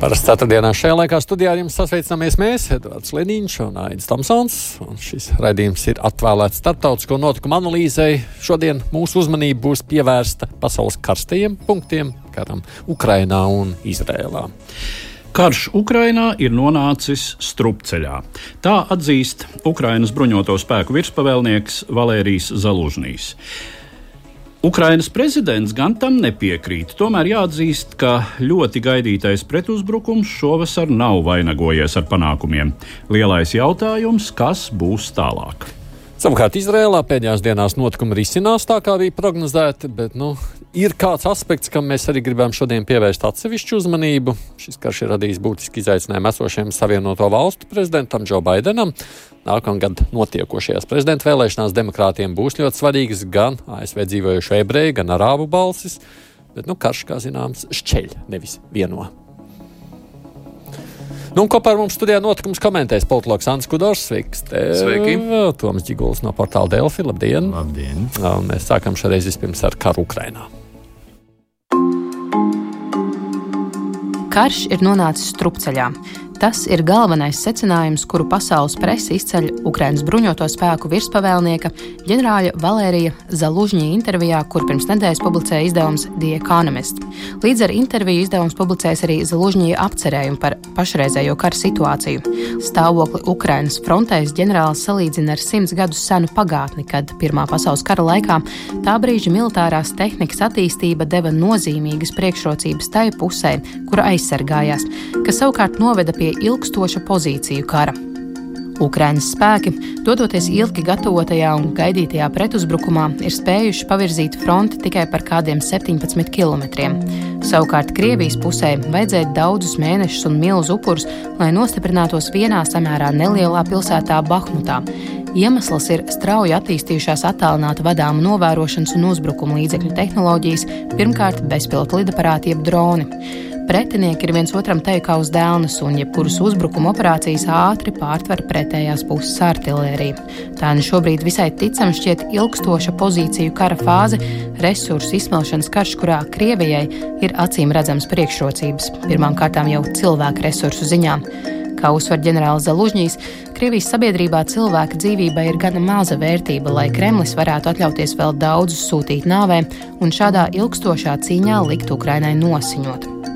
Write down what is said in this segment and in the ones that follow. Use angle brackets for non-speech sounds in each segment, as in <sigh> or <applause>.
Parasti ceturtdienā šajā laikā studijā jums sasveicināmies mēs, Edvards Liniņš un Aits Tomsons. Un šis raidījums ir atvēlēts starptautisko notikumu analīzei. Šodien mūsu uzmanība būs pievērsta pasaules karstajiem punktiem - karam Ukrainā un Izrēlā. Karš Ukrainā ir nonācis strupceļā. Tā atzīst Ukrainas bruņoto spēku virspavēlnieks Valērijas Zalužņīs. Ukrainas prezidents gan tam nepiekrīt. Tomēr jāatzīst, ka ļoti gaidītais pretuzbrukums šovasar nav vainagojies ar panākumiem. Lielais jautājums, kas būs tālāk? Savukārt Izrēlā pēdējās dienās notikumi risinās tā, kā bija prognozēti, bet nu, ir kāds aspekts, kam mēs arī gribam šodien pievērst atsevišķu uzmanību. Šis karš ir radījis būtiski izaicinājumu esošiem Savienoto Valstu prezidentam Džo Baidenam. Nākamgad notiekošajās prezidenta vēlēšanās demokrātiem būs ļoti svarīgas gan ASV dzīvojušo ebreju, gan arābu balsis, bet nu, karš, kā zināms, šķeļ, nevis vieno. Nu, kopā ar mums studijā notikums komentēs politologs Ants Kudors. Sveiks! Sveiki! Toms Čiguls no portāla Delfi. Labdien! Labdien! Un mēs sākam šoreiz vispirms ar karu Ukrainā. Karš ir nonācis strupceļā. Tas ir galvenais secinājums, kuru pasaules presa izceļ Ukraiņas bruņoto spēku virspavēlnieka ģenerāļa Valērija Zalužņī intervijā, kur pirms nedēļas publicēja izdevums The Economist. Līdz ar interviju izdevums publicēs arī Zalužņī apcerējumu par pašreizējo kara situāciju. Stāvokli Ukraiņas frontēs ģenerālis salīdzina ar simts gadus senu pagātni, kad Pirmā pasaules kara laikā tā brīža militārās tehnikas attīstība deva nozīmīgas priekšrocības tai pusē, kura aizsargājās, kas savukārt noveda pie pie ilgstoša pozīciju kara. Ukraiņas spēki, dodoties ilgi gatavotajā un gaidītajā pretuzbrukumā, ir spējuši pavirzīt fronti tikai par kādiem 17 km. Savukārt Krievijas pusē vajadzēja daudzus mēnešus un milzu upurus, lai nostiprinātos vienā samērā nelielā pilsētā Bahmutā. Iemesls ir strauji attīstījušās attālināta vadāmu novērošanas un uzbrukuma līdzekļu tehnoloģijas, pirmkārt bezpilota lidaparāti jeb droni. Pretinieki ir viens otram teju kā uz dēlnes, un jebkuras uzbrukuma operācijas ātri pārtver pretējās puses artēriju. Tā nu šobrīd visai ticam šķiet ilgstoša pozīciju kara fāze, resursu izsmelšanas karš, kurā Krievijai ir acīm redzams priekšrocības, pirmām kārtām jau cilvēku resursu ziņā. Kā uzsver ģenerālis Zalužņīs, Krievijas sabiedrībā cilvēka dzīvībai ir gana maza vērtība, lai Kremlis varētu atļauties vēl daudzus sūtīt nāvē un šādā ilgstošā cīņā likt Ukrainai nosiņot.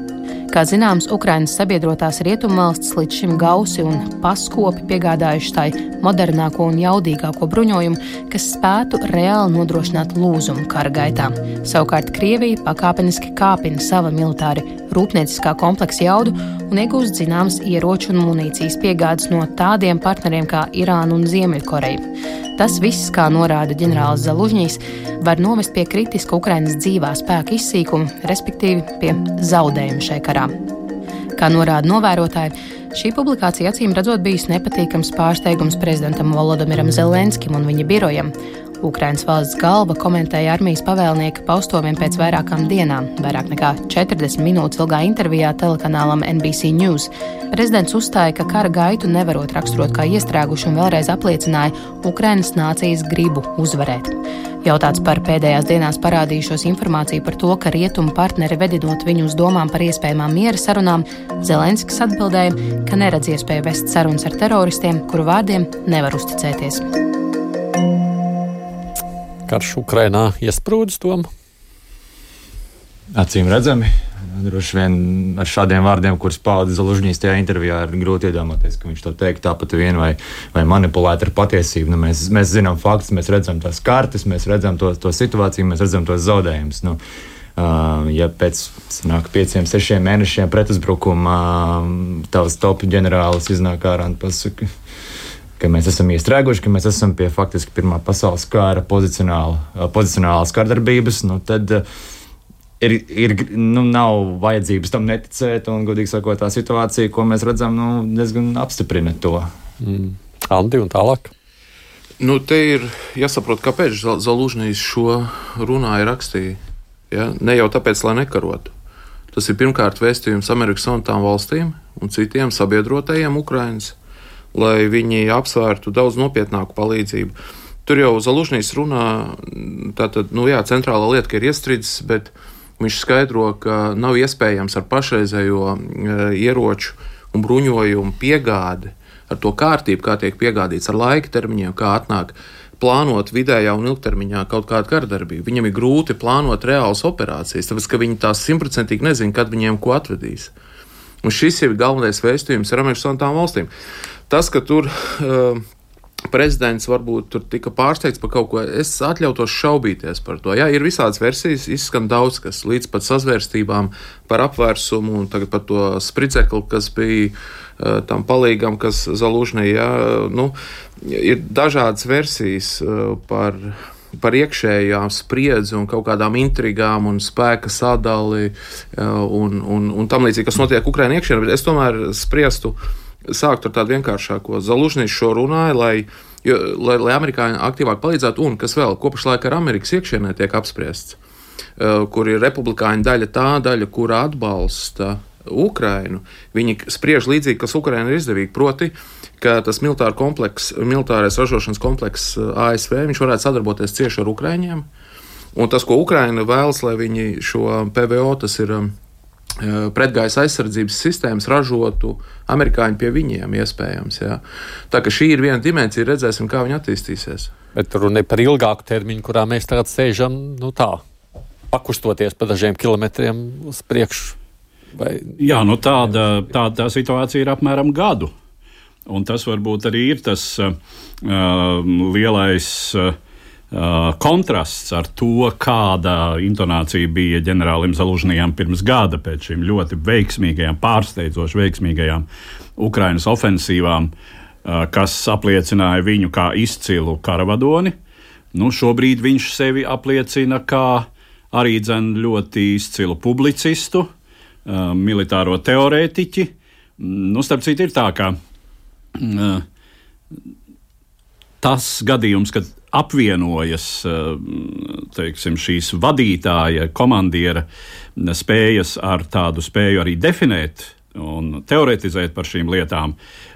Kā zināms, Ukrainas sabiedrotās rietumvalstis līdz šim gausi un paskopi piegādājuši tai modernāko un jaudīgāko bruņojumu, kas spētu reāli nodrošināt lūzumu kara gaitā. Savukārt Krievija pakāpeniski kāpina sava militāri rūpnieciskā kompleksa jaudu un iegūst zināmas ieroču un munīcijas piegādes no tādiem partneriem kā Irāna un Ziemeļkoreja. Tas viss, kā norāda ģenerālis Zalužņīs, var novest pie kritiska Ukrainas dzīvā spēka izsīkuma, respektīvi pie zaudējuma šajā karā. Kā norāda novērotāji, šī publikācija acīm redzot bijusi nepatīkams pārsteigums prezidentam Volodimiram Zelenskim un viņa birojam. Ukraiņas valsts galva komentēja armijas pavēlnieka paustomiem pēc vairākām dienām, vairāk nekā 40 minūtes ilgā intervijā telekanālam NBC News. Prezidents uzstāja, ka kara gaitu nevarot raksturot kā iestrēgušu un vēlreiz apliecināja Ukraiņas nācijas gribu uzvarēt. Jautāts par pēdējās dienās parādījušos informāciju par to, ka rietumu partneri vedinot viņu uz domām par iespējamām miera sarunām, Zelenskis atbildēja, ka neredz iespēju vest sarunas ar teroristiem, kuru vārdiem nevar uzticēties karš Ukrainā iesprūdis tom? Acīm redzami. Droši vien ar šādiem vārdiem, kurus pauda Zalužņīs tajā intervijā, ir grūti iedomāties, ka viņš to teikt tāpat vien vai, vai manipulēt ar patiesību. Nu, mēs, mēs zinām faktus, mēs redzam tās kartes, mēs redzam to, to situāciju, mēs redzam tos zaudējumus. Nu, Uh, ja pēc sanāk, pieciem, sešiem mēnešiem pretuzbrukuma uh, tavs top ģenerālis iznāk ārā un pasaka, ka mēs esam iestrēguši, ka mēs esam pie faktiski Pirmā pasaules kara pozicionāla, pozicionālas kardarbības, nu tad ir, ir, nu, nav vajadzības tam neticēt. Un, godīgi sakot, tā situācija, ko mēs redzam, nu, diezgan apstiprina to. Mm. Andi un tālāk. Nu, te ir jāsaprot, kāpēc Zalužņīs šo runāja rakstīja. Ja? Ne jau tāpēc, lai nekarotu. Tas ir pirmkārt vēstījums Amerikas Savienotām valstīm un citiem sabiedrotajiem Ukraiņas, lai viņi apsvērtu daudz nopietnāku palīdzību. Tur jau Zalužņīs runā, tātad, nu jā, centrāla lieta, ka ir iestridzis, bet viņš skaidro, ka nav iespējams ar pašreizējo e, ieroču un bruņojumu piegādi, ar to kārtību, kā tiek piegādīts ar laika termiņiem, kā atnāk plānot vidējā un ilgtermiņā kaut kādu kardarbību. Viņam ir grūti plānot reālas operācijas, tāpēc ka viņi tās simtprocentīgi nezina, kad viņiem ko atvedīs. Un šis ir galvenais vēstījums ar Amerikas Savienotām valstīm. Tas, ka tur uh, prezidents varbūt tur tika pārsteigts par kaut ko. Es atļautos šaubīties par to. Jā, ir visādas versijas, izskan daudz kas, līdz pat sazvērstībām par apvērsumu un tagad par to spridzekli, kas bija uh, tam palīgam, kas zalužnī. Jā, nu, ir dažādas versijas uh, par. Par iekšējām spriedzi un kaut kādām intrigām un spēka sadali uh, un, un, un tam līdzīgi, kas notiek Ukraiņā iekšienē, bet es tomēr spriestu uh, sākt ar tādu vienkāršāko. Zalužņīs šo runāja, lai, jo, lai, lai amerikāņi aktīvāk palīdzētu, un kas vēl kopšlaik ar Amerikas iekšienē tiek apspriests, uh, kur ir republikāņu daļa, tā daļa, kura atbalsta Ukrainu. Viņi spriež līdzīgi, kas Ukraina ir izdevīgi. Proti, ka tas militāra kompleks, militārais ražošanas komplekss uh, ASV varētu sadarboties cieši ar Ukraiņiem. Un tas, ko Ukraina vēlas, lai viņi šo PVO, tas ir um, pretgaisa aizsardzības sistēmas ražotu amerikāņi pie viņiem, iespējams. Jā. Tā ka šī ir viena dimensija, redzēsim, kā viņa attīstīsies. Bet runa ir par ilgāku termiņu, kurā mēs tagad sēžam nu tā, pakustoties pa dažiem kilometriem uz priekšu. Vai... Jā, nu tāda, tā, tā situācija ir apmēram gadu. Un tas varbūt arī ir tas uh, lielais. Uh, kontrasts ar to, kāda intonācija bija ģenerālim Zalužņijam pirms gada pēc šīm ļoti veiksmīgajām, pārsteidzoši veiksmīgajām Ukraiņas ofensīvām, uh, kas apliecināja viņu kā izcilu karavadoni. Nu, šobrīd viņš sevi apliecina kā arī dzen, ļoti izcilu publicistu, uh, militāro teorētiķi. Nu, starp citu, ir tā, ka tas gadījums, kad apvienojas eh, teiksim, šīs vadītāja, komandiera spējas ar tādu spēju arī definēt un teoretizēt par šīm lietām.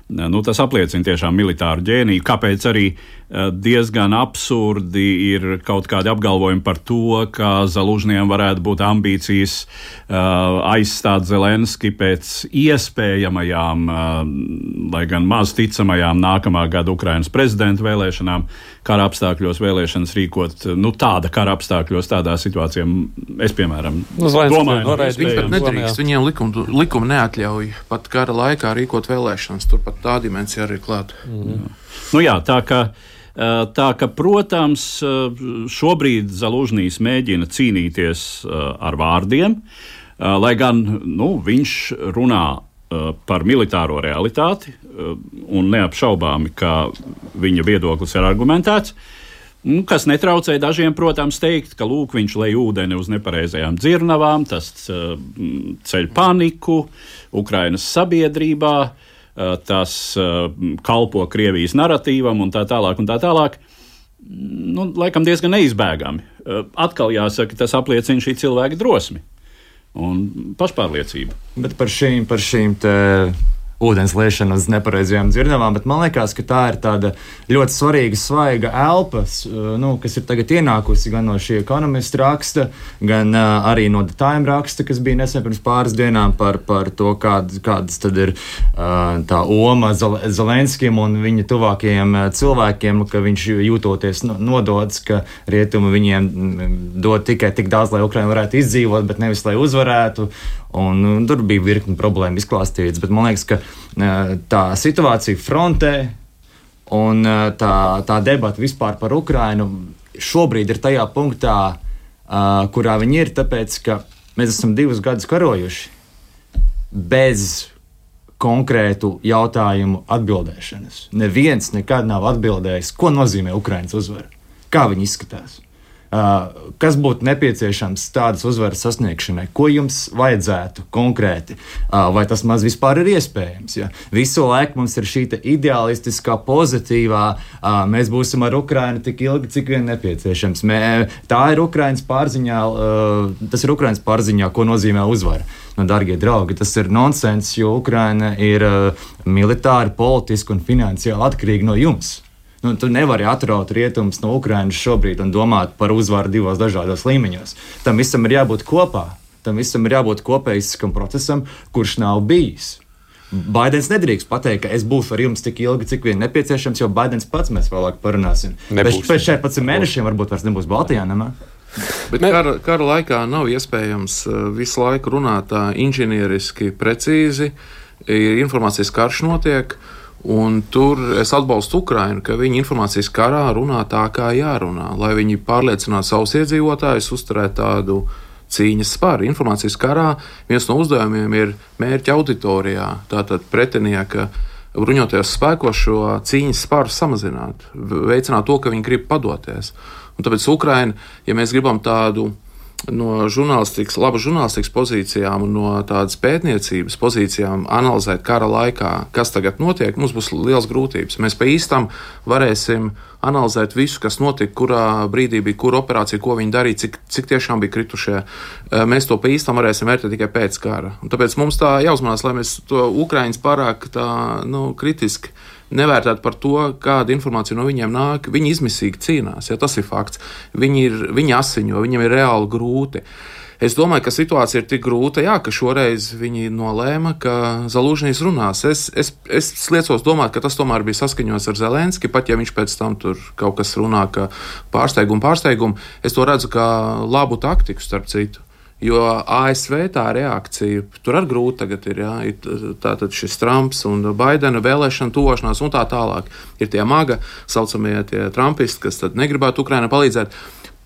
Nu, tas apliecina tiešām militāru ģēniju. Kāpēc arī eh, diezgan absurdi ir kaut kādi apgalvojumi par to, ka Zalužņiem varētu būt ambīcijas aizstāt Zelenski pēc iespējamajām, lai gan maz ticamajām nākamā gada Ukrainas prezidenta vēlēšanām kara apstākļos vēlēšanas rīkot, nu, tāda kara apstākļos, tādā situācijā, es, piemēram, nu, domāju, ka viņi pat nedrīkst, viņiem likumi, likumi neatļauj pat kara laikā rīkot vēlēšanas, turpat tā dimensija arī klāta. Mm. Nu, jā, tā kā. Tā ka, protams, šobrīd Zalužņīs mēģina cīnīties ar vārdiem, lai gan nu, viņš runā par militāro realitāti, un neapšaubāmi, ka viņa viedoklis ir argumentēts. Nu, kas netraucē dažiem, protams, teikt, ka lūk, viņš lej ūdeni uz nepareizajām dzirnavām, tas uh, ceļ paniku Ukrainas sabiedrībā, uh, tas uh, kalpo Krievijas narratīvam un tā tālāk. Un tā tālāk. Nu, laikam diezgan neizbēgami. Atkal jāsaka, tas apliecina šī cilvēka drosmi un pašpārliecību. Bet par šīm, par šīm ūdens liešana uz nepareizajām dzirdamām, bet man liekas, ka tā ir tāda ļoti svarīga, svaiga elpa, nu, kas ir tagad ienākusi gan no šī ekonomista raksta, gan uh, arī no Time raksta, kas bija nesen pirms pāris dienām par, par to, kād, kādas tad ir uh, tā oma Zelenskim un viņa tuvākajiem cilvēkiem, ka viņš jūtoties nodots, ka rietumi viņiem dod tikai tik daudz, lai Ukraina varētu izdzīvot, bet nevis lai uzvarētu. Un, un tur bija virkni problēmu izklāstīts, bet man liekas, ka tā situācija frontē un tā, tā debata vispār par Ukrainu šobrīd ir tajā punktā, kurā viņi ir, tāpēc ka mēs esam divus gadus karojuši bez konkrētu jautājumu atbildēšanas. Neviens nekad nav atbildējis, ko nozīmē Ukraiņas uzvara, kā viņi izskatās. Kas būtu nepieciešams tādas uzvaras sasniegšanai, ko jums vajadzētu konkrēti, vai tas maz vispār ir iespējams. Ja? Visu laiku mums ir šī ideālistiskā, pozitīvā, mēs būsim ar Ukrajinu tik ilgi, cik vien nepieciešams. Mē, tā ir Ukraiņas pārziņā, tas ir Ukraiņas pārziņā, ko nozīmē uzvara. Nu, darbie draugi, tas ir nonsens, jo Ukraina ir militāri, politiski un finansiāli atkarīga no jums. Nu, tu nevari atraut rietumus no Ukrainas šobrīd un domāt par uzvaru divos dažādos līmeņos. Tam visam ir jābūt kopā. Tam visam ir jābūt kopējam procesam, kurš nav bijis. Baidens nedrīkst pateikt, ka es būšu ar jums tik ilgi, cik vien nepieciešams, jo Baidens pats mēs vēlāk parunāsim. Nebūs. Pēc, pēc 14 mēnešiem varbūt vairs nebūs Baltijā. Nemā? Bet kara, kara laikā nav iespējams uh, visu laiku runāt tā inženieriski, precīzi. Ir informācijas karš notiek, uh, Un tur es atbalstu Ukrainu, ka viņi informācijas karā runā tā, kā jārunā, lai viņi pārliecinātu savus iedzīvotājus, uzturēt tādu cīņas spāru. Informācijas karā viens no uzdevumiem ir mērķa auditorijā, tātad pretinieka bruņotajos spēkos šo cīņas spāru samazināt, veicināt to, ka viņi grib padoties. Un tāpēc Ukraina, ja mēs gribam tādu no žurnālistikas, labu žurnālistikas pozīcijām un no tādas pētniecības pozīcijām analizēt kara laikā, kas tagad notiek, mums būs liels grūtības. Mēs pa īstam varēsim analizēt visu, kas notika, kurā brīdī bija kura operācija, ko viņi darīja, cik, cik tiešām bija kritušie. Eh, mēs to pa īstam varēsim vērtēt tikai pēc kara. Un tāpēc mums tā jāuzmanās, lai mēs to Ukraiņus pārāk tā, nu, kritiski nevērtēt par to, kāda informācija no viņiem nāk. Viņi izmisīgi cīnās, ja tas ir fakts. Viņi, ir, viņi asiņo, viņiem ir reāli grūti. Es domāju, ka situācija ir tik grūta, jā, ka šoreiz viņi nolēma, ka Zelūžņīs runās. Es, es, es liecos domāt, ka tas tomēr bija saskaņots ar Zelenski, pat ja viņš pēc tam tur kaut kas runā, ka pārsteigumu, pārsteigumu. Es to redzu kā labu taktiku, starp citu. Jo ASV tā reakcija, tur arī grūti tagad ir, jā, ir tātad šis Trumps un Baidena vēlēšana tuvošanās un tā tālāk. Ir tie maga, saucamie tie trumpisti, kas negribētu Ukrainai palīdzēt.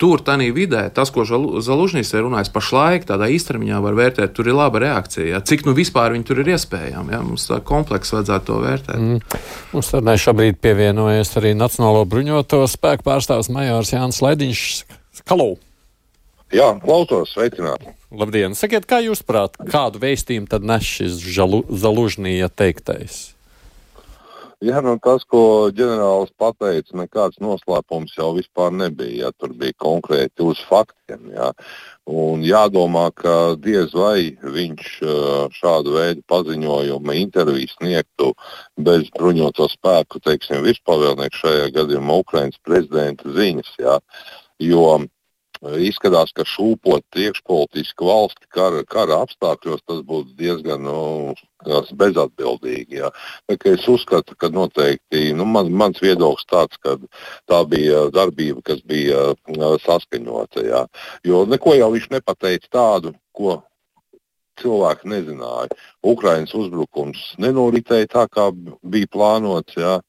Tur, tādā vidē, tas, ko Zalužņīs ir runājis pašlaik, tādā īstermiņā var vērtēt, tur ir laba reakcija. Jā. Cik nu vispār viņi tur ir iespējami? Jā. Mums tā komplekss vajadzētu to vērtēt. Mm. Mums tad šobrīd pievienojas arī Nacionālo bruņoto spēku pārstāvs Majors Jānis Lediņš. Kalau! Jā, klausos, sveicināti. Labdien! Sakiet, kā jūs prāt, kādu vēstījumu tad nes šis Zalužnija teiktais? Jā, nu tas, ko ģenerālis pateica, nekāds noslēpums jau vispār nebija. Jā, tur bija konkrēti uz faktiem. Jā. Un jādomā, ka diez vai viņš šādu veidu paziņojumu interviju sniegtu bez bruņoto spēku, teiksim, virspavēlnieku šajā gadījumā Ukraiņas prezidenta ziņas. Jā. Jo Izskatās, ka šūpot priekšpolitisku valsti kara, kara apstākļos tas būtu diezgan nu, bezatbildīgi. Ja. Es uzskatu, ka noteikti nu, man, mans viedoklis tāds, ka tā bija darbība, kas bija saskaņota. Ja. Jo neko jau viņš nepateica tādu, ko cilvēki nezināja. Ukraiņas uzbrukums nenoritēja tā, kā bija plānots. Ja.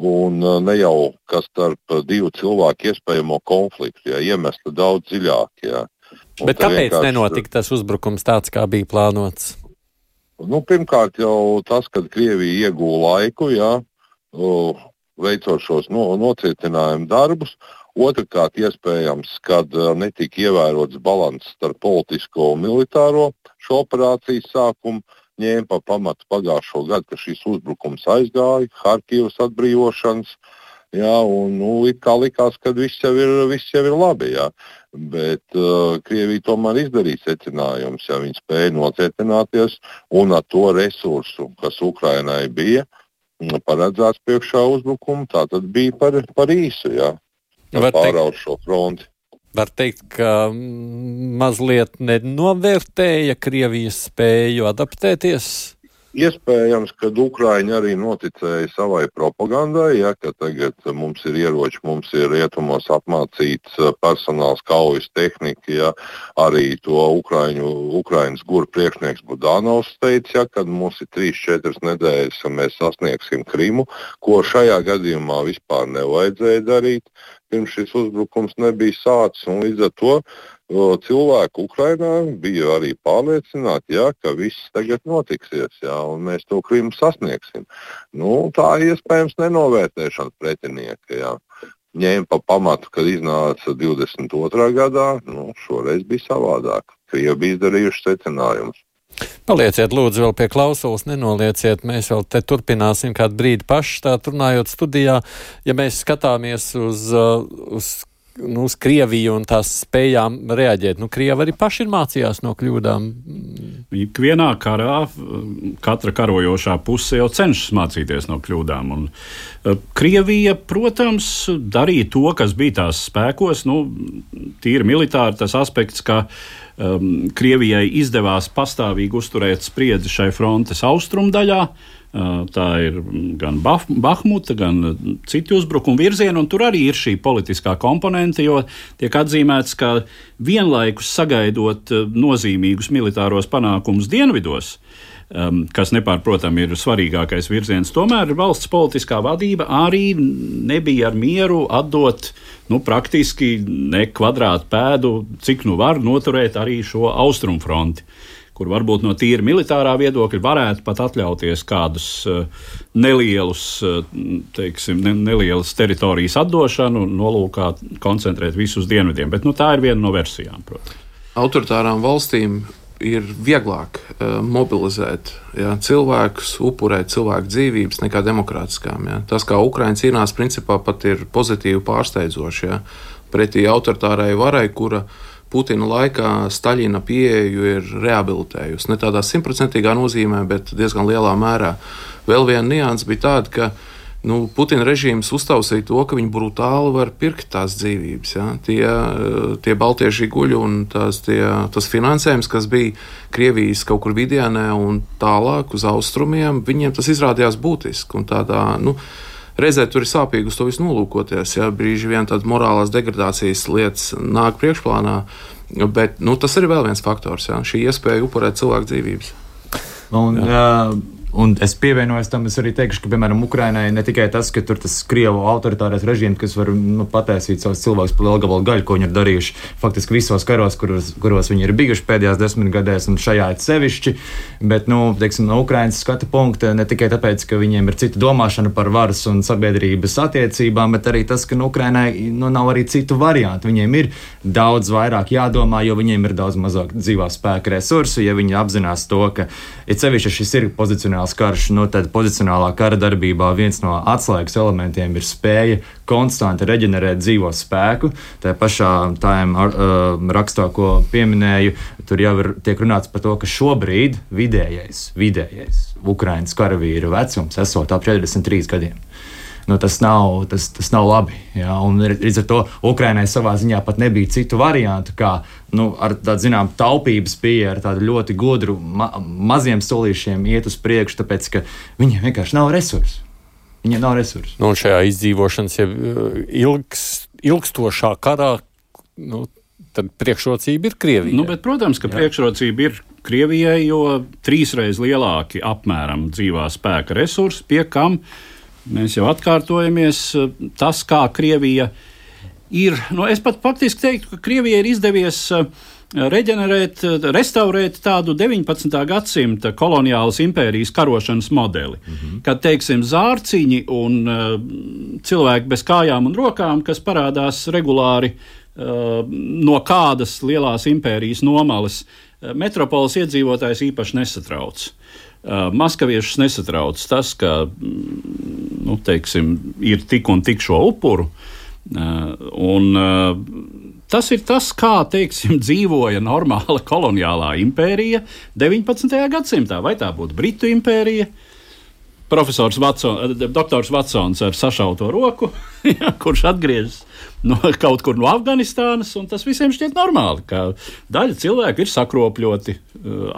Un uh, ne jau kas starp divu cilvēku iespējamo konfliktu, ja iemesli daudz dziļāk. Ja. Bet kāpēc vienkārši... nenotika tas uzbrukums tāds, kā bija plānots? Nu, pirmkārt, jau tas, kad Krievija iegūta laiku, ja, veicot šos no, nocietinājumu darbus. Otrakārt, iespējams, kad uh, netika ievērots līdzsvars starp politisko un militāro šo operāciju sākumu ņēma pa pamatu pagājušo gadu, ka šis uzbrukums aizgāja, Harkivas atbrīvošanas. Jā, un nu, kā likās, ka viss jau ir, viss jau ir labi. Jā. Bet uh, Krievija tomēr izdarīja secinājumus, ja viņi spēja nocietināties un ar to resursu, kas Ukrainai bija paredzēts priekšā uzbrukumu, tā tad bija par, par īsu. Jā, pāraut šo fronti var teikt, ka mazliet nenovērtēja Krievijas spēju adaptēties? Iespējams, ka Ukrāņi arī noticēja savai propagandai, ja, ka tagad mums ir ieroči, mums ir rietumos apmācīts eh, personāls, kaujas tehnika. Ja, arī to Ukrāņu, Ukrāņas guru priekšnieks Budānovs teica, ja, ka mums ir 3-4 nedēļas, un mēs sasniegsim Krimu, ko šajā gadījumā vispār nevajadzēja darīt pirms šis uzbrukums nebija sācis. Līdz ar to cilvēki Ukrainā bija arī pārliecināti, jā, ka viss tagad notiksies, jā, un mēs to Krimu sasniegsim. Nu, tā iespējams nenovērtēšana pretinieka. Jā. ņēma pa pamatu, kad iznāca 22. gadā, nu, šoreiz bija savādāk. Krievi bija izdarījuši secinājumus. Palieciet, lūdzu, vēl pie klausulas, nenolieciet. Mēs vēl te turpināsim kādu brīdi paši tā runājot studijā. Ja mēs skatāmies uz, uh, uz nu, uz Krieviju un tās spējām reaģēt. Nu, Krievi arī paši ir mācījās no kļūdām. Ikvienā karā katra karojošā puse jau cenšas mācīties no kļūdām. Un, uh, Krievija, protams, darīja to, kas bija tās spēkos. Nu, tīri militāri tas aspekts, ka um, Krievijai izdevās pastāvīgi uzturēt spriedzi šai frontes austrumdaļā. Uh, Tā ir gan Bahmuta, gan citi uzbrukuma virzieni, un tur arī ir šī politiskā komponente, jo tiek atzīmēts, ka vienlaikus sagaidot nozīmīgus militāros panākumus dienvidos, kas nepārprotami ir svarīgākais virziens, tomēr valsts politiskā vadība arī nebija ar mieru atdot nu, praktiski ne kvadrātu pēdu, cik nu var noturēt arī šo austrumfronti kur varbūt no tīra militārā viedokļa varētu pat atļauties kādus uh, nelielus, uh, teiksim, ne, nelielas teritorijas atdošanu, nolūkā koncentrēt visus dienvidiem. Bet nu, tā ir viena no versijām, protams. Autoritārām valstīm ir vieglāk uh, mobilizēt ja, cilvēkus, upurēt cilvēku dzīvības nekā demokrātiskām. Ja. Tas, kā Ukraiņa cīnās, principā pat ir pozitīvi pārsteidzoši. Ja. Pretī autoritārai varai, kura Putina laikā Staļina pieeju ir rehabilitējusi. Ne tādā simtprocentīgā nozīmē, bet diezgan lielā mērā. Vēl viena nianses bija tāda, ka nu, Putina režīms uztausīja to, ka viņi brutāli var pirkt tās dzīvības. Ja? Tie, tie baltieši guļi un tās, tie, tas finansējums, kas bija Krievijas kaut kur vidienē un tālāk uz austrumiem, viņiem tas izrādījās būtiski. Tādā, nu, Reizē tur ir sāpīgi uz to visu nolūkoties. Ja brīži vien tādas morālās degradācijas lietas nāk priekšplānā, bet nu, tas ir vēl viens faktors, ja, šī iespēja upurēt cilvēku dzīvības. Un, uh, Un es pievienojos tam, es arī teikšu, ka, piemēram, Ukrainai ne tikai tas, ka tur tas krievu autoritārais režīms, kas var nu, pataisīt savus cilvēkus par lielu gabalu gaļu, ko viņi ir darījuši faktiski visos karos, kuros, kuros viņi ir bijuši pēdējās desmitgadēs, un šajā ir sevišķi. Bet, nu, teiksim, no Ukrainas skatu punkta ne tikai tāpēc, ka viņiem ir cita domāšana par varas un sabiedrības attiecībām, bet arī tas, ka nu, Ukrainai nu, nav arī citu variantu. Viņiem ir daudz vairāk jādomā, jo viņiem ir daudz mazāk dzīvā spēka resursu, ja viņi apzinās to, ka, ja sevišķi šis ir pozicionēts pozicionāls karš, nu, tad pozicionālā kara darbībā viens no atslēgas elementiem ir spēja konstanti reģenerēt dzīvo spēku. Tā pašā tājiem uh, rakstā, ko pieminēju, tur jau ir tiek runāts par to, ka šobrīd vidējais, vidējais Ukraiņas karavīru vecums esot ap 43 gadiem nu, tas, nav, tas, tas nav labi. Ja? Un, līdz ar to Ukraiņai savā ziņā pat nebija citu variantu, kā nu, ar tādu zinām, taupības pieeja, ar tādu ļoti gudru, ma maziem solīšiem iet uz priekšu, tāpēc ka viņiem vienkārši nav resursu. Viņiem nav resursu. Nu, šajā izdzīvošanas jau uh, ilgs, ilgstošā karā. Nu, tad priekšrocība ir Krievijai. Nu, bet, protams, ka Jā. priekšrocība ir Krievijai, jo trīsreiz lielāki apmēram dzīvā spēka resursi, pie kam Mēs jau atkārtojamies tas, kā Krievija ir. Nu, es pat faktiski teiktu, ka Krievijai ir izdevies uh, reģenerēt, restaurēt tādu 19. gadsimta koloniālas impērijas karošanas modeli. Mm -hmm. Kad, teiksim, zārciņi un uh, cilvēki bez kājām un rokām, kas parādās regulāri uh, no kādas lielās impērijas nomales, uh, metropoles iedzīvotājs īpaši nesatrauc. Maskaviešus nesatrauc tas, ka mm, nu, teiksim, ir tik un tik šo upuru. Un, tas ir tas, kā teiksim, <laughs> dzīvoja normāla koloniālā impērija 19. gadsimtā. Vai tā būtu Britu impērija, profesors Vatsons, doktors Vatsons ar sašauto roku, <laughs> ja, kurš atgriežas no kaut kur no Afganistānas, un tas visiem šķiet normāli, ka daļa cilvēku ir sakropļoti eh,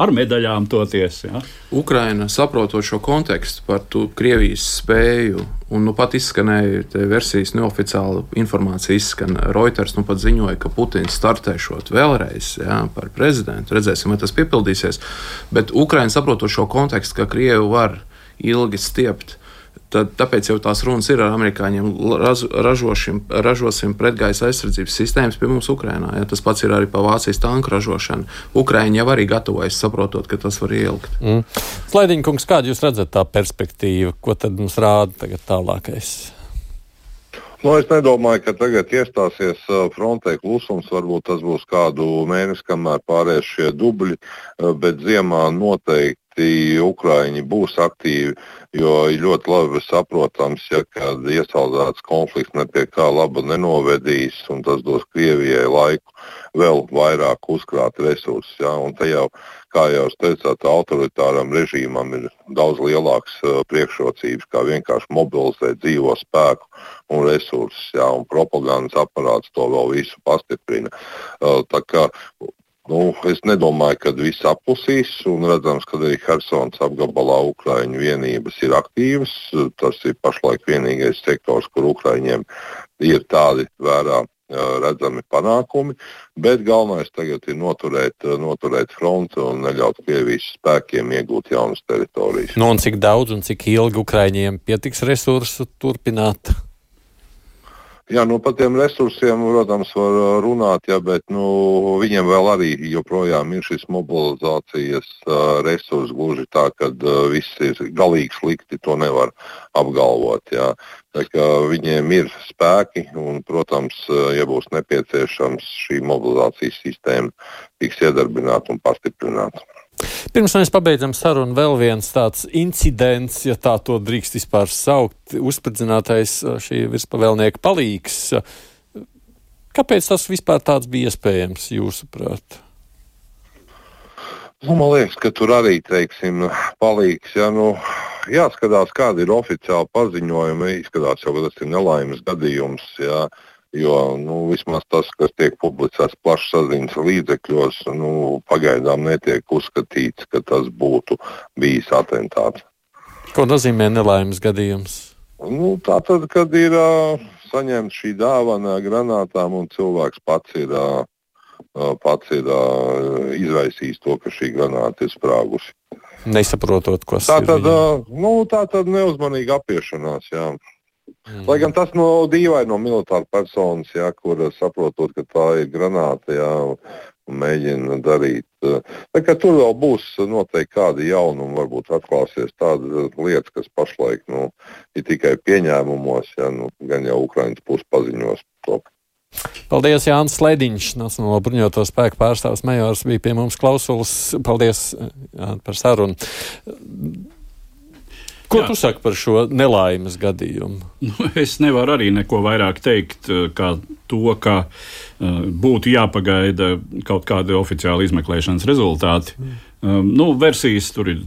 ar medaļām toties. Ja. Ukraina saprotot šo kontekstu par tu, Krievijas spēju, un nu pat izskanēja versijas neoficiāla informācija, izskan Reuters nu pat ziņoja, ka Putins startēšot vēlreiz ja, par prezidentu. Redzēsim, vai tas piepildīsies. Bet Ukraina saprotot šo kontekstu, ka Krievi var ilgi stiept Tad, tāpēc jau tās runas ir ar amerikāņiem. Raz, ražošim, ražosim pretgaisa aizsardzības sistēmas pie mums Ukrajinā. Ja? Tas pats ir arī par Vācijas tanku ražošanu. Ukraiņi jau arī gatavojas, saprotot, ka tas var ielikt. Mm. Slaidiņa kungs, kāda jūs redzat tā perspektīva? Ko tad mums rāda tagad tālākais? Nu, es nedomāju, ka tagad iestāsies frontē klusums. Varbūt tas būs kādu mēnesi, kamēr pārējās šie dubļi, bet ziemā noteikti noteikti Ukrāņi būs aktīvi, jo ļoti labi saprotams, ja kāda iesaldēts konflikts ne pie kā laba nenovedīs, un tas dos Krievijai laiku vēl vairāk uzkrāt resursus. Ja, te jau, kā jau jūs teicāt, autoritāram režīmam ir daudz lielāks uh, priekšrocības, kā vienkārši mobilizēt dzīvo spēku un resursus, ja, un propagandas aparāts to vēl visu pastiprina. Uh, Nu, es nedomāju, ka viss apusīs, un redzams, ka arī Helsinas apgabalā Ukrāņu vienības ir aktīvas. Tas ir pašlaik vienīgais sektors, kur Ukrāņiem ir tādi vērā redzami panākumi, bet galvenais tagad ir noturēt, noturēt fronti un neļaut Krievijas spēkiem iegūt jaunas teritorijas. Nu, cik daudz un cik ilgi Ukrāņiem pietiks resursu turpināt Jā, nu, par tiem resursiem, protams, var uh, runāt, jā, bet nu, viņiem vēl arī joprojām ir šis mobilizācijas uh, resurs. Gluži tā, ka uh, viss ir galīgi slikti, to nevar apgalvot. Jā. Viņiem ir spēki, un, protams, uh, ja būs nepieciešams, šī mobilizācijas sistēma tiks iedarbināta un pastiprināta. Pirms mēs pabeidzam sarunu, vēl viens tāds incidents, ja tā to drīkst vispār saukt, uzspridzinātais šī virspavēlnieka palīgs. Kāpēc tas vispār tāds bija iespējams, jūsuprāt? Nu, man liekas, ka tur arī teiksim, palīgs. Ja, nu, jāskatās, kāda ir oficiāla paziņojuma. Izskatās jau, ka tas ir nelaimes gadījums. Ja. Uh, Jo nu, vismaz tas, kas tiek publicēts plašsaziņas līdzekļos, nu, pagaidām netiek uzskatīts, ka tas būtu bijis atentāts. Ko nozīmē nelaimes gadījums? Nu, tā tad, kad ir uh, saņemta šī dāvana granātām un cilvēks pats ir, uh, pats ir uh, izraisījis to, ka šī granāta ir sprāgusi. Nesaprotot, ir. Tā tad, uh, nu, tā tad neuzmanīga apiešanās. Jā. Mm. Lai gan tas no dīvaini no militāra personas, jā, kur saprotot, ka tā ir granāta, jā, un mēģina darīt. Tur vēl būs noteikti kādi jaunumi, varbūt atklāsies tādas lietas, kas pašlaik nu, ir tikai pieņēmumos, jā, nu, gan jau Ukraiņas puses paziņos to. Paldies, Jānis Slēdiņš, Nacionālo bruņoto spēku pārstāvs Majors, bija pie mums klausulis. Paldies jā, par sarunu. Ko Jā. tu saki par šo nelaimes gadījumu? Nu, es nevaru arī neko vairāk teikt, eh, kā to, ka uh, būtu jāpagaida kaut kādi oficiāli izmeklēšanas rezultāti. Mm. Um, nu, versijas tur ir,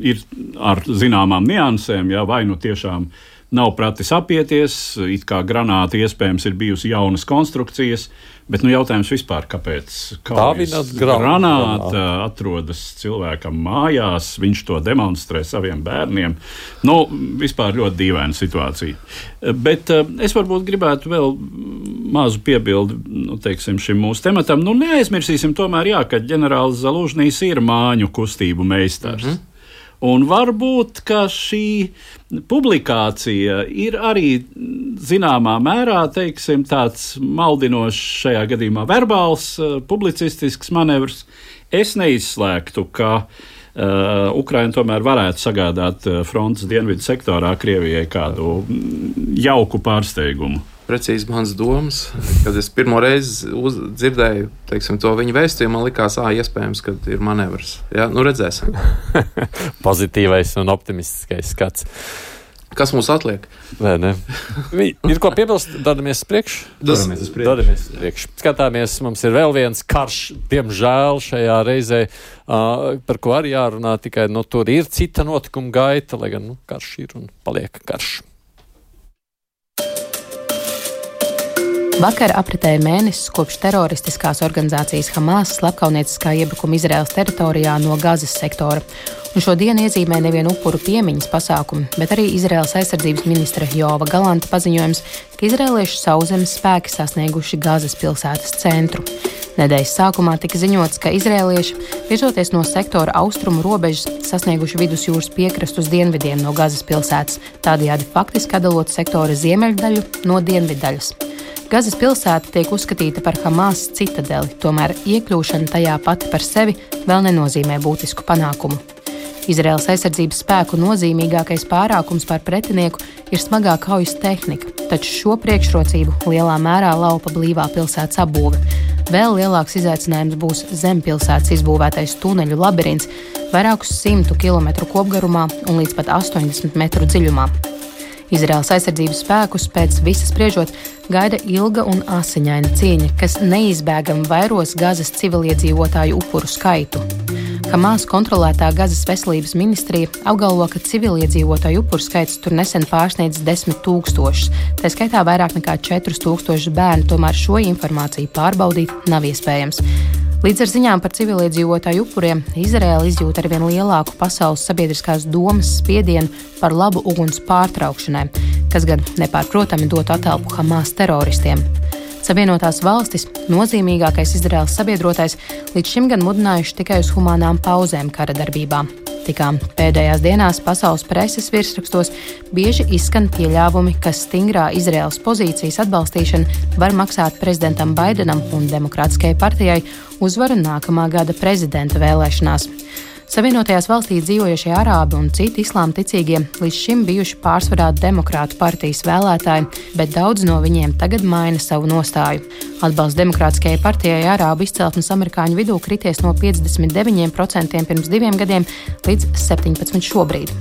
ir ar zināmām niansēm, jā, vai nu tiešām nav pratis apieties, it kā granāta iespējams ir bijusi jaunas konstrukcijas. Bet nu, jautājums vispār, kāpēc granāta atrodas cilvēkam mājās, viņš to demonstrē saviem bērniem. Nu, vispār ļoti dīvaina situācija. Bet uh, es varbūt gribētu vēl mazu piebildi nu, teiksim, šim mūsu tematam. Nu, neaizmirsīsim tomēr, jā, ka ģenerālis Zalužņīs ir māņu kustību meistars. Mm -hmm. Un varbūt šī publikācija ir arī zināmā mērā teiksim, tāds maldinošs, šajā gadījumā verbāls, eh, publicistisks manevrs. Es neizslēgtu, ka Uh, Ukraina tomēr varētu sagādāt uh, frontes dienvidu sektorā Krievijai kādu jauku pārsteigumu precīzi mans domas. Kad es pirmo reizi uz, dzirdēju teiksim, to viņa vēstījumu, man likās, ah, iespējams, ka ir manevrs. Jā, nu redzēsim. <laughs> Pozitīvais un optimistiskais skats. Kas mums atliek? Nē, nē. Ir ko piebilst, dodamies uz priekšu. Dodamies uz priekšu. Dodamies uz priekšu. Skatāmies, mums ir vēl viens karš, diemžēl, šajā reizē, uh, par ko arī jārunā. Tikai nu, tur ir cita notikuma gaita, lai gan nu, karš ir un paliek karš. Vakar apritēja mēnesis kopš teroristiskās organizācijas Hamas slepkavnieciskā iebrukuma Izraēlas teritorijā no Gazas sektora. Un šodien iezīmē nevienu upuru piemiņas pasākumu, bet arī Izraēlas aizsardzības ministra Jova Galanta paziņojums, ka izrēliešu sauszemes spēki sasnieguši Gazas pilsētas centru. Nedēļas sākumā tika ziņots, ka izrēlieši, virzoties no sektora austrumu robežas, sasnieguši vidusjūras piekrastu uz dienvidiem no Gazas pilsētas, tādējādi faktiski atdalot sektora ziemeļdaļu no dienviddaļas. Gazas pilsēta tiek uzskatīta par Hamas citadeli, tomēr iekļūšana tajā pati par sevi vēl nenozīmē būtisku panākumu. Izraels aizsardzības spēku nozīmīgākais pārākums pār pretinieku ir smagā kaujas tehnika, taču šo priekšrocību lielā mērā laupa blīvā pilsētas apbūve. Vēl lielāks izaicinājums būs zempilsētas izbūvētais tuneļu labirints, vairākus simtu kilometru kopgarumā un līdz pat 80 metru dziļumā. Izraels aizsardzības spēkus pēc visas spriežot gaida ilga un asiņaina cīņa, kas neizbēgami vairos Gazas civiliedzīvotāju upuru skaitu. Hamas kontrolētā Gazas veselības ministrija apgalvo, ka civiliedzīvotāju upuru skaits tur nesen pārsniedz 10 tūkstošus. Tā skaitā vairāk nekā 4 tūkstoši bērnu, tomēr šo informāciju pārbaudīt nav iespējams. Līdz ar ziņām par civiliedzīvotāju upuriem Izraela izjūt ar vien lielāku pasaules sabiedriskās domas spiedienu par labu uguns pārtraukšanai, kas gan nepārprotami dotu atelpu Hamas teroristiem. Savienotās valstis, nozīmīgākais Izraels sabiedrotais, līdz šim gan mudinājuši tikai uz humanām pauzēm kara darbībā. Tikām pēdējās dienās pasaules preses virsrakstos bieži izskan pieļāvumi, ka stingrā Izraels pozīcijas atbalstīšana var maksāt prezidentam Baidenam un Demokrātiskajai partijai uzvaru nākamā gada prezidenta vēlēšanās. Savienotajās valstīs dzīvojošie arābi un citi islāma ticīgie līdz šim bijuši pārsvarā demokrātu partijas vēlētāji, bet daudz no viņiem tagad maina savu nostāju. Atbalsts demokrātiskajai partijai arābu izcelsmes amerikāņu vidū krities no 59% pirms diviem gadiem līdz 17% šobrīd.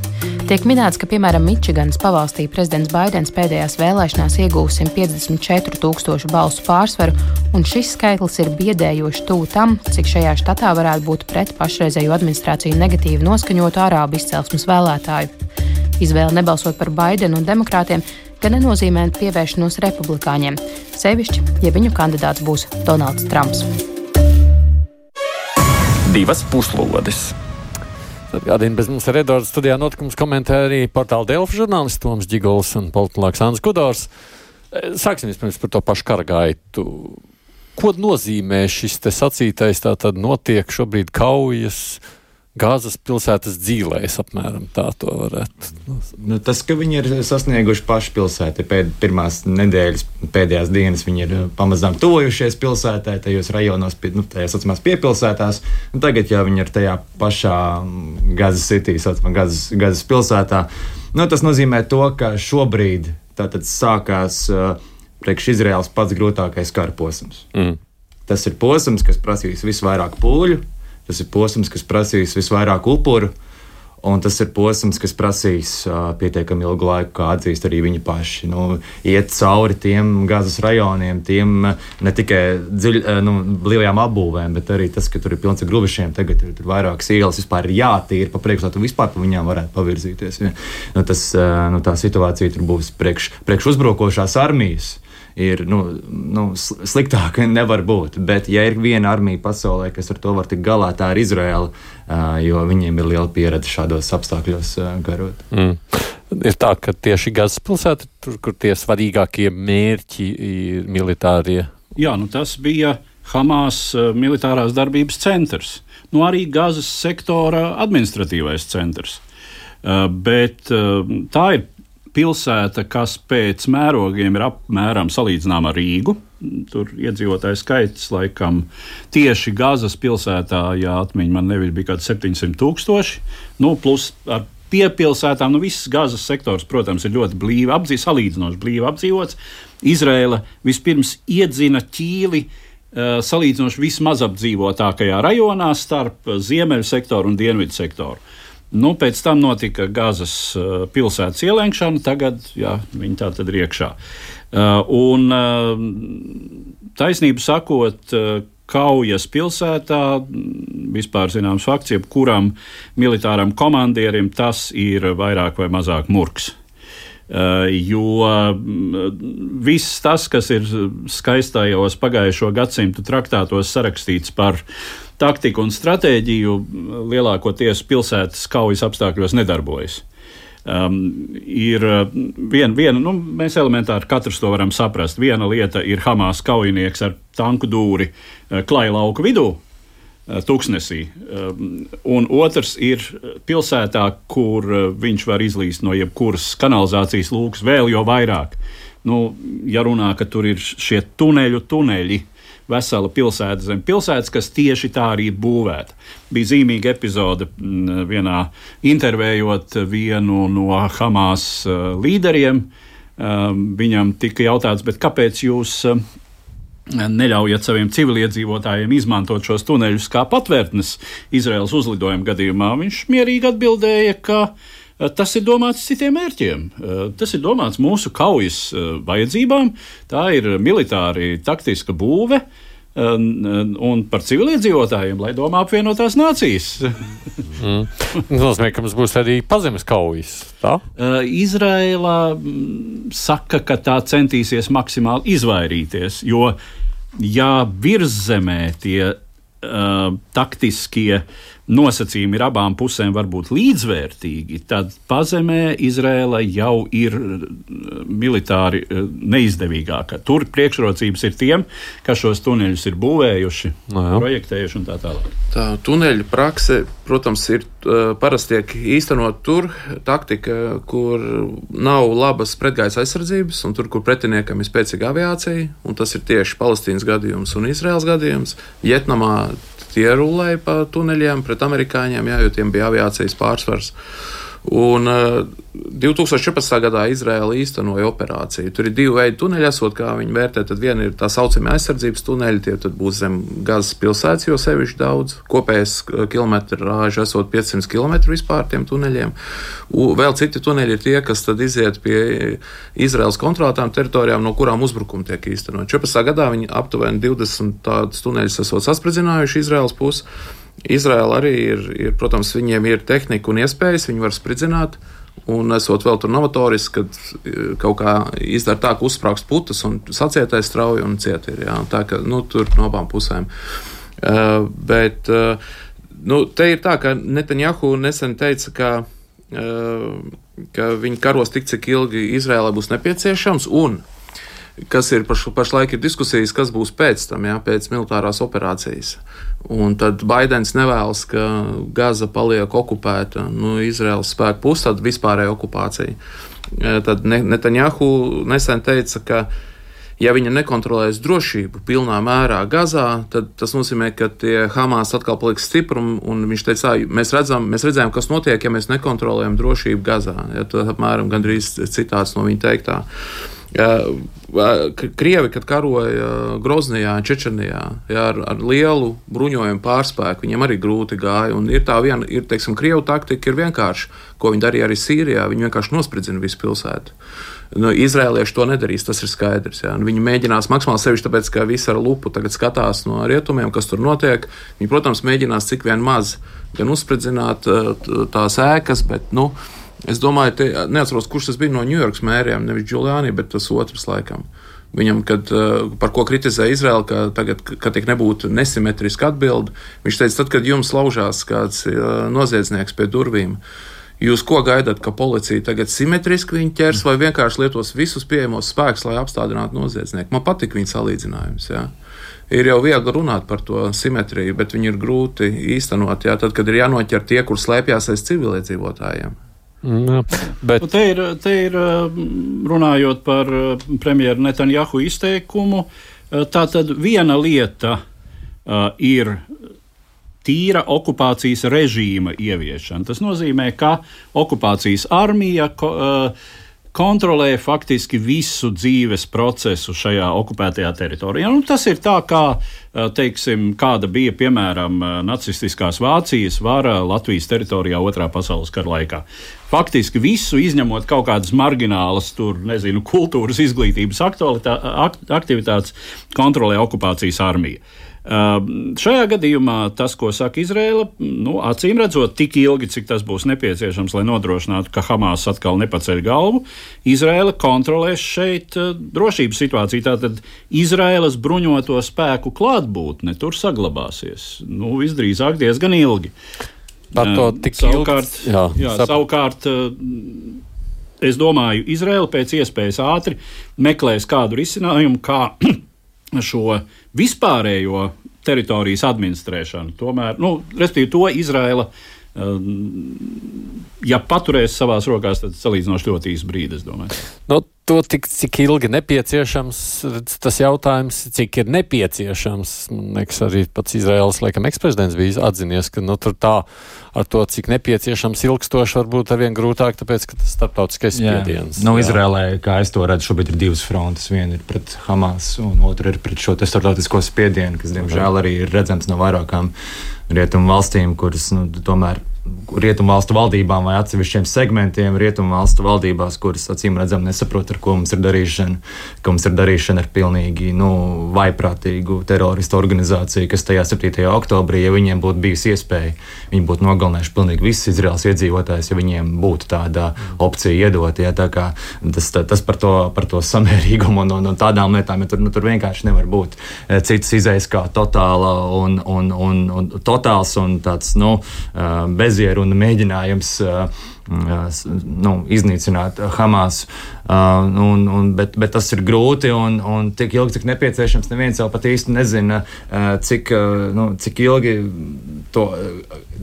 Tiek minēts, ka piemēram Mičiganas pavalstī prezidents Baidens pēdējās vēlēšanās ieguva 154 tūkstošu balsu pārsvaru, un šis skaitlis ir biedējoši tuvu tam, cik šajā štatā varētu būt pret pašreizējo administrāciju negatīvi noskaņotu arābu izcelsmes vēlētāju. Izvēle nebalsot par Baidenu un demokrātiem gan nenozīmē pievēršanos republikāņiem, sevišķi, ja viņu kandidāts būs Donalds Trumps. Divas puslodes! Atgādina, bez mums Redorda studijā notikums komentē arī portāla Delfa žurnālists Toms Gigols un politologs Ants Kudors. Eh, sāksim vispirms par to pašu karagaitu. Ko nozīmē šis te sacītais? Tā tad notiek šobrīd kaujas Gāzes pilsētas dzīvēs, apmēram tā to varētu. Nu, tas, ka viņi ir sasnieguši pašu pilsētu, pēd, pirmās nedēļas, pēdējās dienas, viņi ir uh, pamazām tuvojušies pilsētai, tajos rajonos, nu, tajās saucamās piepilsētās. Tagad jau viņi ir tajā pašā mm, Gāzes citī, saucamā Gāzes pilsētā. Nu, tas nozīmē to, ka šobrīd tātad sākās uh, priekš Izraels pats grūtākais kara posms. Mm. Tas ir posms, kas prasīs visvairāk pūļu Tas ir posms, kas prasīs visvairāk upuru. Un tas ir posms, kas prasīs uh, pietiekami ilgu laiku, kā atzīst arī viņi paši. Nu, iet cauri tiem gazas rajoniem, tiem ne tikai dziļ, nu, blīvajām apbūvēm, bet arī tas, ka tur ir pilns ar grubešiem. Tagad ir vairākas ielas, vispār ir jātīra pa priekšu, lai tu vispār pa viņām varētu pavirzīties. Ja. Nu, tas, uh, nu, tā situācija tur būs priekš, priekš uzbrukošās armijas. Uh, ir nu, nu, sliktāk <laughs> nevar būt. Bet, ja ir viena armija pasaulē, kas ar to var tikt galā, tā ir Izraela, jo viņiem ir liela pieredze šādos apstākļos garot. Mm. Ir tā, ka tieši Gazas pilsēta, tur, kur tie svarīgākie mērķi ir militārie. Jā, nu tas bija Hamas militārās darbības centrs. Nu, arī Gazas sektora administratīvais centrs. Bet tā ir pilsēta, kas pēc mērogiem ir apmēram salīdzināma ar Rīgu. Tur iedzīvotāju skaits laikam tieši Gazas pilsētā, ja atmiņa man nebija, bija kaut kāds 700 tūkstoši. Nu, plus ar piepilsētām, nu viss Gazas sektors, protams, ir ļoti blīvi apdzīvots, salīdzinoši blīvi apdzīvots. Izrēla vispirms iedzina ķīli. Uh, salīdzinoši vismazapdzīvotākajā rajonā starp ziemeļu sektoru un dienvidu sektoru. Nu, pēc tam notika Gazas uh, pilsētas ielēkšana, tagad jā, viņi tā tad ir iekšā. Uh, un uh, taisnību sakot, Kaujas pilsētā vispār zināms fakts, jebkuram militāram komandierim tas ir vairāk vai mazāk murgs. Jo viss tas, kas ir skaistajos pagājušo gadsimtu traktātos sarakstīts par taktika un stratēģiju lielākoties pilsētas kaujas apstākļos nedarbojas. Um, ir uh, viena, viena nu, mēs elementāri katrs to varam saprast. Viena lieta ir Hamas kaujinieks ar tanku dūri uh, klāja lauka vidū, Tuksnesī. Um, un otrs ir pilsētā, kur uh, viņš var izlīst no jebkuras kanalizācijas lūks, vēl jo vairāk. Nu, ja runā, ka tur ir šie tuneļu tuneļi, vesela pilsēta zem pilsētas, kas tieši tā arī ir būvēta. Bija zīmīga epizode mm, vienā intervējot vienu no Hamas līderiem. Viņam tika jautāts, kāpēc jūs uh, neļaujat saviem civiliedzīvotājiem izmantot šos tuneļus kā patvērtnes Izraels uzlidojuma gadījumā. Viņš mierīgi atbildēja, ka uh, tas ir domāts citiem mērķiem. Tas ir domāts mūsu kaujas vajadzībām. Tā ir militāri taktiska būve. Un par civiliedzīvotājiem, lai domā apvienotās nācijas. mm. Tas nozīmē, ka mums būs arī pazemes kaujas. Tā? Uh, Izraela saka, ka tā centīsies maksimāli izvairīties, jo ja virszemē tie uh, taktiskie nosacījumi ir abām pusēm varbūt līdzvērtīgi, tad pazemē Izrēla jau ir uh, militāri uh, neizdevīgāka. Tur priekšrocības ir tiem, kas šos tuneļus ir būvējuši, no jā. projektējuši un tā tālāk. Tā tuneļu prakse, protams, ir uh, parasti tiek īstenot tur taktika, kur nav labas pretgaisa aizsardzības, un tur, kur pretiniekam ir spēcīga aviācija, un tas ir tieši Palestīnas gadījums un Izraels gadījums. Vietnamā tie rulēja pa tuneļiem pret amerikāņiem, jā, jo tiem bija aviācijas pārsvars. Un uh, 2014. gadā Izraela īstenoja operāciju. Tur ir divi veidi tuneļi, esot, kā viņi vērtē. Tad viena ir tā saucamā aizsardzības tuneļi, tie būs zem gazas pilsētas, jo sevišķi daudz. Kopējais kilometru rāža esot 500 km vispār tiem tuneļiem. U, vēl citi tuneļi ir tie, kas tad iziet pie Izraels kontrolētām teritorijām, no kurām uzbrukumi tiek īstenot. 14. gadā viņi aptuveni 20 tādus tuneļus esot saspridzinājuši Izraels pusi. Izraela arī ir, ir, protams, viņiem ir tehnika un iespējas, viņi var spridzināt. Un esot vēl tur novatoriski, kad e, kaut kā izdara tā, ka uzsprāgst putas un sacietais strauji un ciet ir. Jā. Tā ka nu, tur no abām pusēm. Uh, bet uh, nu, te ir tā, ka Netanjahu nesen teica, ka, uh, ka viņi karos tik, cik ilgi Izrēlai būs nepieciešams. Un kas ir paš, pašlaik ir diskusijas, kas būs pēc tam, jā, pēc militārās operācijas. Un tad Baidens nevēlas, ka Gaza paliek okupēta no nu, Izraels spēku puses, tad vispārēja okupācija. E, tad Netanjahu nesen teica, ka ja viņa nekontrolēs drošību pilnā mērā Gazā, tad tas nozīmē, ka Hamas atkal paliks stipri. Un viņš teica, mēs, redzam, mēs redzējām, kas notiek, ja mēs nekontrolējam drošību Gazā. Ja, tas apmēram gandrīz citāts no viņa teiktā. Krievi, kad karoja Groznijā, Čečenijā, jā, ar, ar lielu bruņojumu pārspēku, viņiem arī grūti gāja. Un ir tā viena, ir, teiksim, Krievu taktika ir vienkārši, ko viņi darīja arī Sīrijā. Viņi vienkārši nospridzina visu pilsētu. Nu, Izrēlieši to nedarīs, tas ir skaidrs. Jā. Nu, viņi mēģinās maksimāli sevišķi tāpēc, ka visi ar lupu tagad skatās no rietumiem, kas tur notiek. Viņi, protams, mēģinās cik vien maz gan uzspridzināt tās ēkas, bet, nu, Es domāju, te, neatceros, kurš tas bija no Ņujorkas mēriem, nevis Giuliani, bet tas otrs laikam. Viņam, kad, eh, par ko kritizē Izraela, ka tagad, kad tik nebūtu nesimetriska atbilde, viņš teica, tad, kad jums laužās kāds eh, noziedznieks pie durvīm, jūs ko gaidat, ka policija tagad simetriski viņu ķers vai vienkārši lietos visus pieejamos spēkus, lai apstādinātu noziedznieku? Man patīk viņa salīdzinājums. Jā. Ir jau viegli runāt par to simetriju, bet viņi ir grūti īstenot, jā, tad, kad ir jānoķer tie, kur slēpjas aiz civiliedzīvotājiem. Jā, bet... Nu, te ir, te ir runājot par premjeru Netanjahu izteikumu. Tā tad viena lieta uh, ir tīra okupācijas režīma ieviešana. Tas nozīmē, ka okupācijas armija ko, uh, kontrolē faktiski visu dzīves procesu šajā okupētajā teritorijā. Nu, tas ir tā, kā teiksim, kāda bija piemēram nacistiskās Vācijas vara Latvijas teritorijā Otrā pasaules kara laikā. Faktiski visu izņemot kaut kādas marginālas, tur, nezinu, kultūras, izglītības aktivitātes, kontrolē okupācijas armija. Šajā gadījumā tas, ko saka Izraela, nu, acīm redzot, tik ilgi, cik tas būs nepieciešams, lai nodrošinātu, ka Hamas atkal nepaceļ galvu, Izraela kontrolēs šeit drošības situāciju. Tātad Izraēlas bruņoto spēku klātbūtne tur saglabāsies nu, visdrīzāk diezgan ilgi. Par to tik savukārt, ilgi. Jā, jā, sap... savukārt es domāju, Izraela pēc iespējas ātri meklēs kādu risinājumu, kā šo vispārējo teritorijas administrēšanu. Tomēr, nu, respektīvi, to Izraela. Um, ja paturēs savās rokās, tad salīdzinoši ļoti īsts brīdis, domāju. Nu, to, tik, cik ilgi nepieciešams, tas jautājums, cik ir nepieciešams. Man liekas, arī pats Izraels, laikam, eksprezidents bija atzinies, ka nu, tur tā ar to, cik nepieciešams ilgstoši, varbūt arvien grūtāk, tāpēc, ka tas starptautiskais spiediens. Nu, Izrēlē, kā es to redzu, šobrīd ir divas frontes. Viena ir pret Hamas, un otra ir pret šo starptautisko spiedienu, kas, diemžēl, arī ir redzams no vairākām rietumu valstīm, kuras nu, tomēr rietumvalstu valdībām vai atsevišķiem segmentiem rietumvalstu valdībās, kuras acīm redzam nesaprot, ar ko mums ir darīšana, ka mums ir darīšana ar pilnīgi nu, vaiprātīgu teroristu organizāciju, kas tajā 7. oktobrī, ja viņiem būtu bijusi iespēja, viņi būtu nogalinājuši pilnīgi visus Izraels iedzīvotājus, ja viņiem būtu tāda opcija iedot. Ja, tā tas, tas par to, par to samērīgumu un, un, un tādām lietām, ja tur, nu, tur vienkārši nevar būt eh, cits izējas kā totāla un, un, un, un totāls un tāds nu, eh, bez bezieru un mēģinājums uh, nu, iznīcināt Hamas. Uh, un, un, bet, bet tas ir grūti un, un tik ilgi, cik nepieciešams. Neviens jau pat īsti nezina, uh, cik, nu, cik ilgi. To,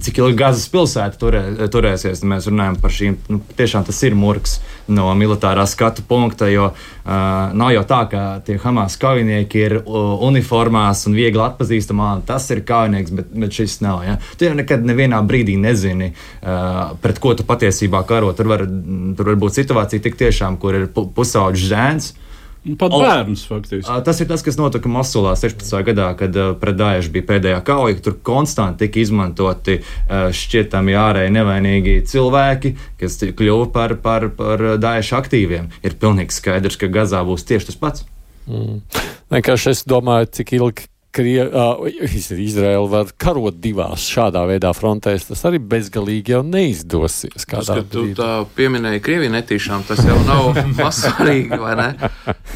cik ilgi Gazas pilsēta turē, turēsies. Mēs runājam par šīm, nu, tiešām tas ir murgs no militārā skatu punkta, jo uh, nav jau tā, ka tie Hamas kaujinieki ir uh, uniformās un viegli atpazīstamā. Tas ir kaujinieks, bet, bet šis nav. Ja? Tu jau nekad nevienā brīdī nezini, uh, pret ko tu patiesībā karo. Tur var, tur var būt situācija tik tiešām, kur ir pusauģis zēns. Pat bērns, faktiski. Tas ir tas, kas notika Mosulā 16. gadā, kad pret Dāļu bija pēdējā kauja. Tur konstanti tika izmantoti šķietami ārēji nevainīgi cilvēki, kas kļuva par, par, par Dāļu aktīviem. Ir pilnīgi skaidrs, ka Gazā būs tieši tas pats. Mm. Vienkārši es domāju, cik ilgi Krie, uh, Izraela var karot divās šādā veidā frontēs, tas arī bezgalīgi jau neizdosies. Tas, ka tu tā pieminēji Krieviju netīšām, tas jau nav <laughs> mazsvarīgi, vai ne?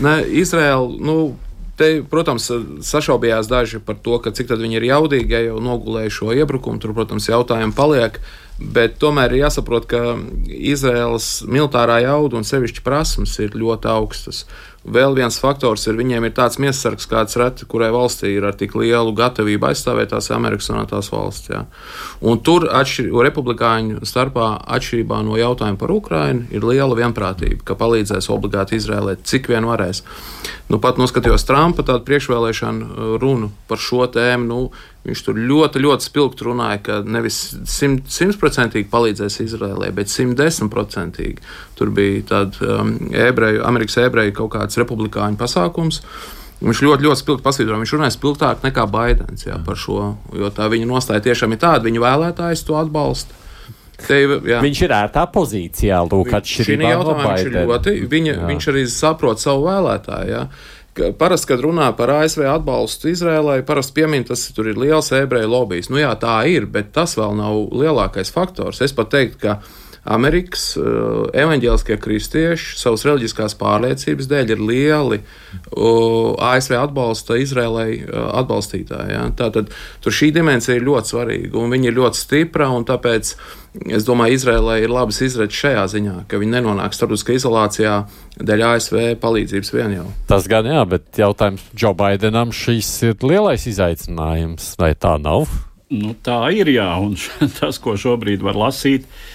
ne Izraela, nu, te, protams, sašaubījās daži par to, ka cik tad viņi ir jaudīgi, ja jau nogulēja šo iebrukumu, tur, protams, jautājumi paliek. Bet tomēr ir jāsaprot, ka Izraels militārā jauda un sevišķi prasmes ir ļoti augstas. Vēl viens faktors ir, viņiem ir tāds miesasargs, kāds reti, kurai valstī ir ar tik lielu gatavību aizstāvēt tās Amerikas Savienotās valsts. Jā. Un tur atšķir, republikāņu starpā, atšķirībā no jautājuma par Ukrajinu, ir liela vienprātība, ka palīdzēs obligāti Izrēlē, cik vien varēs. Nu, pat noskatījos Trumpa priekšvēlēšanu uh, runu par šo tēmu. Nu, Viņš tur ļoti, ļoti spilgti runāja, ka nevis simtprocentīgi palīdzēs Izrēlē, bet simtdesmitprocentīgi. Tur bija tāds um, ebreju, Amerikas ebreju kaut kāds republikāņu pasākums. Viņš ļoti, ļoti spilgti pasvītroja. Viņš runāja spilgtāk nekā Baidens jā, par šo, jo tā viņa nostāja tiešām ir tāda, viņa vēlētājs to atbalsta. Tev, viņš ir ērtā pozīcijā, lūk, atšķirībā no Baidena. Viņa, viņš arī saprot savu vēlētāju. Jā. Parasti, kad runā par ASV atbalstu Izrēlai, parasti piemin, tas tur ir liels ebreju lobbyis. Nu jā, tā ir, bet tas vēl nav lielākais faktors. Es pat teiktu, ka Amerikas uh, evaņģēliskie kristieši savas reliģiskās pārliecības dēļ ir lieli uh, ASV atbalsta Izrēlai uh, atbalstītāji. Ja? Tātad tur šī dimensija ir ļoti svarīga un viņa ir ļoti stipra un tāpēc Es domāju, Izrēlai ir labas izredzes šajā ziņā, ka viņi nenonāk starptautiskā izolācijā dēļ ASV palīdzības vien jau. Tas gan jā, bet jautājums Džo Baidenam šis ir lielais izaicinājums, vai tā nav? Nu, tā ir jā, un <laughs> tas, ko šobrīd var lasīt uh,